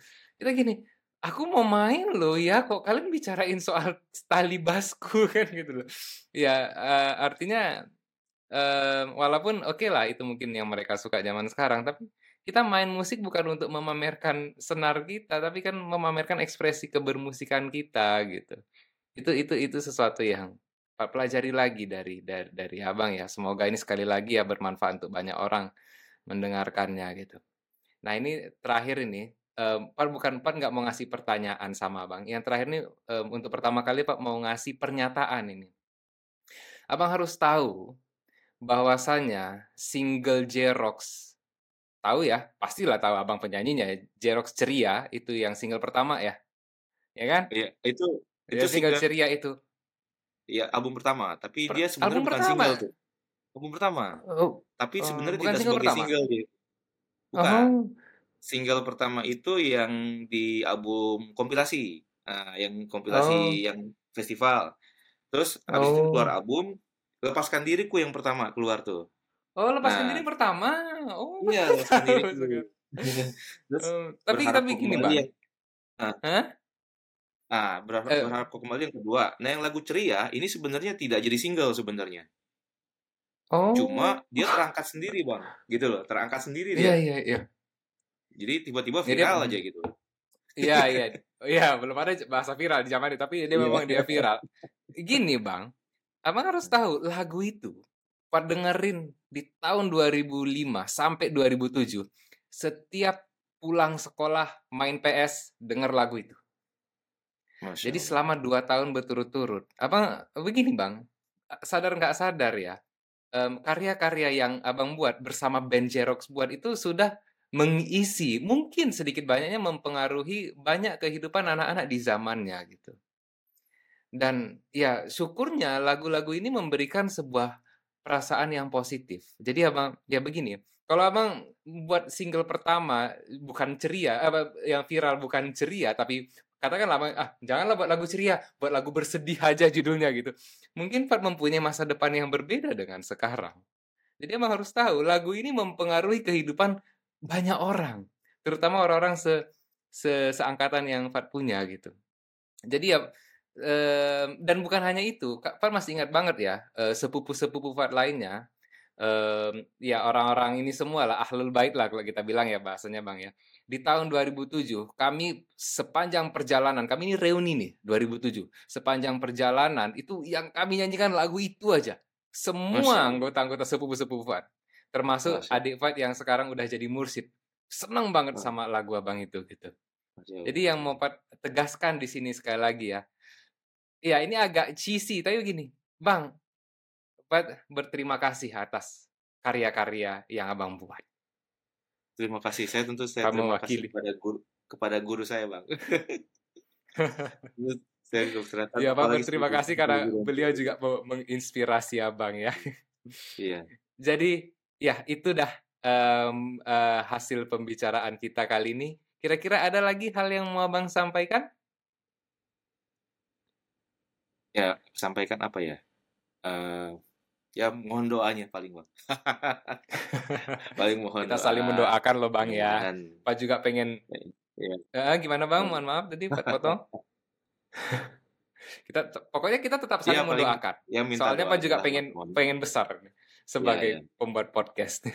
Speaker 1: kita gini, "Aku mau main loh ya, kok kalian bicarain soal tali basku?" *laughs* kan gitu loh. Ya, uh, artinya, uh, walaupun oke lah itu mungkin yang mereka suka zaman sekarang, tapi kita main musik bukan untuk memamerkan senar kita, tapi kan memamerkan ekspresi kebermusikan kita gitu. Itu itu itu sesuatu yang pelajari lagi dari dari dari Abang ya. Semoga ini sekali lagi ya bermanfaat untuk banyak orang mendengarkannya gitu. Nah ini terakhir ini Um, Pak bukan Pak nggak mau ngasih pertanyaan sama Abang. Yang terakhir ini um, untuk pertama kali Pak mau ngasih pernyataan ini. Abang harus tahu bahwasanya single Jerox tahu ya, pastilah tahu Abang penyanyinya Jerox Ceria itu yang single pertama ya. Ya kan?
Speaker 2: Iya, itu
Speaker 1: itu ya, single, single Ceria itu.
Speaker 2: Iya, album pertama, tapi per, dia sebenarnya bukan pertama. single tuh. Album pertama. Oh, tapi oh, sebenarnya tidak single sebagai pertama. single dia. Bukan. Oh single pertama itu yang di album kompilasi, nah, yang kompilasi oh. yang festival. Terus habis oh. itu keluar oh. album, lepaskan diriku yang pertama keluar tuh.
Speaker 1: Oh, lepaskan nah, diri pertama. Oh,
Speaker 2: iya, *laughs* lepaskan diriku. *laughs* Terus
Speaker 1: Mmm, tapi tapi gini, Bang.
Speaker 2: yang ah.
Speaker 1: Hah?
Speaker 2: Ah, berharap
Speaker 1: Eh.
Speaker 2: berharap kembali yang kedua. Nah, yang lagu Ceria ini sebenarnya tidak jadi single sebenarnya.
Speaker 1: Oh.
Speaker 2: Cuma dia terangkat sendiri, Bang. Gitu loh, terangkat sendiri
Speaker 1: Iya
Speaker 2: dia.
Speaker 1: iya iya.
Speaker 2: Jadi tiba-tiba
Speaker 1: Jadi
Speaker 2: viral
Speaker 1: apa?
Speaker 2: aja gitu.
Speaker 1: Iya *laughs* iya. Iya, belum ada bahasa viral di zaman itu, tapi dia
Speaker 2: Iya.
Speaker 1: memang dia *laughs* viral. Gini, Bang, Abang harus tahu lagu itu Pak dengerin di tahun 2005 sampai 2007, setiap pulang sekolah main PS denger lagu itu.
Speaker 2: Masya
Speaker 1: Jadi selama 2 tahun berturut-turut. Abang begini, Bang, sadar nggak sadar ya, mmm, karya-karya yang Abang buat bersama band Jerox buat itu sudah mengisi, mungkin sedikit banyaknya mempengaruhi banyak kehidupan anak-anak di zamannya gitu. Dan ya syukurnya lagu-lagu ini memberikan sebuah perasaan yang positif. Jadi Abang ya begini, kalau Abang buat single pertama bukan ceria, apa yang viral bukan ceria, tapi katakanlah "Ah, janganlah buat lagu ceria, buat lagu bersedih aja judulnya," gitu. Mungkin Fat mempunyai masa depan yang berbeda dengan sekarang. Jadi Abang harus tahu lagu ini mempengaruhi kehidupan banyak orang, terutama orang-orang se se seangkatan yang Fat punya gitu. Jadi ya Mmm, dan bukan hanya itu, Kak Fat masih ingat banget ya, eee, sepupu-sepupu Fat lainnya, mmm, ya orang-orang ini semualah ahlul bait lah kalau kita bilang ya bahasanya Bang ya. Di tahun 2007 kami sepanjang perjalanan, kami ini reuni nih 2007, sepanjang perjalanan itu yang kami nyanyikan lagu itu aja. Semua anggota-anggota sepupu-sepupu Fat, termasuk
Speaker 2: Masya
Speaker 1: adik Fat yang sekarang udah jadi mursyid, seneng banget sama lagu Abang itu gitu.
Speaker 2: Masya
Speaker 1: Jadi yang mau Fat tegaskan di sini sekali lagi ya, Iya, ini agak cheesy, tapi gini, Bang, Fat berterima kasih atas karya-karya yang Abang buat.
Speaker 2: Terima kasih. Saya tentu saya
Speaker 1: Kamu
Speaker 2: terima kasih
Speaker 1: mewakili.
Speaker 2: kepada guru kepada guru saya, Bang. *laughs* *laughs* Saya
Speaker 1: Iya, berterima
Speaker 2: sebagai
Speaker 1: kasih karena
Speaker 2: guru
Speaker 1: beliau juga menginspirasi Abang ya.
Speaker 2: Iya. *laughs*
Speaker 1: Jadi, ya itu dah, mmm, eee, hasil pembicaraan kita kali ini. Kira-kira ada lagi hal yang mau Abang sampaikan?
Speaker 2: Ya, sampaikan apa ya, eee, ya mohon doanya paling, Bang. *laughs* Paling mohon
Speaker 1: Kita saling
Speaker 2: doa,
Speaker 1: mendoakan loh, Bang, ya.
Speaker 2: mudah-mudahan
Speaker 1: Pak juga pengen
Speaker 2: iya.
Speaker 1: heeh, gimana Bang?
Speaker 2: Mmm.
Speaker 1: Mohon maaf tadi potong. *laughs* Kita pokoknya kita tetap
Speaker 2: Iya,
Speaker 1: saling
Speaker 2: paling
Speaker 1: mendoakan.
Speaker 2: ya minta
Speaker 1: Soalnya
Speaker 2: doa
Speaker 1: Pak juga pengen
Speaker 2: mohon.
Speaker 1: pengen besar
Speaker 2: Iya
Speaker 1: sebagai
Speaker 2: iya.
Speaker 1: pembuat podcast. *laughs*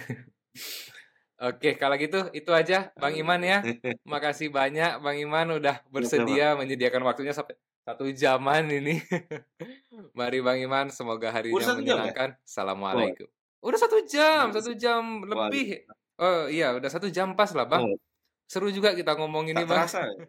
Speaker 1: Oke, kalau gitu itu aja Bang Iman ya. Makasih banyak Bang Iman udah
Speaker 2: Sama-sama.
Speaker 1: bersedia menyediakan waktunya sampai 1 jaman ini. *laughs* Mari Bang Iman, semoga
Speaker 2: Udah
Speaker 1: harinya
Speaker 2: 1 jam ya?
Speaker 1: menyenangkan.
Speaker 2: Oh.
Speaker 1: Assalamualaikum. Udah 1 jam, 1 jam lebih. Oh iya, udah 1 jam pas lah Bang.
Speaker 2: Oh.
Speaker 1: Seru juga kita ngomong ini Bang.
Speaker 2: terasa ya?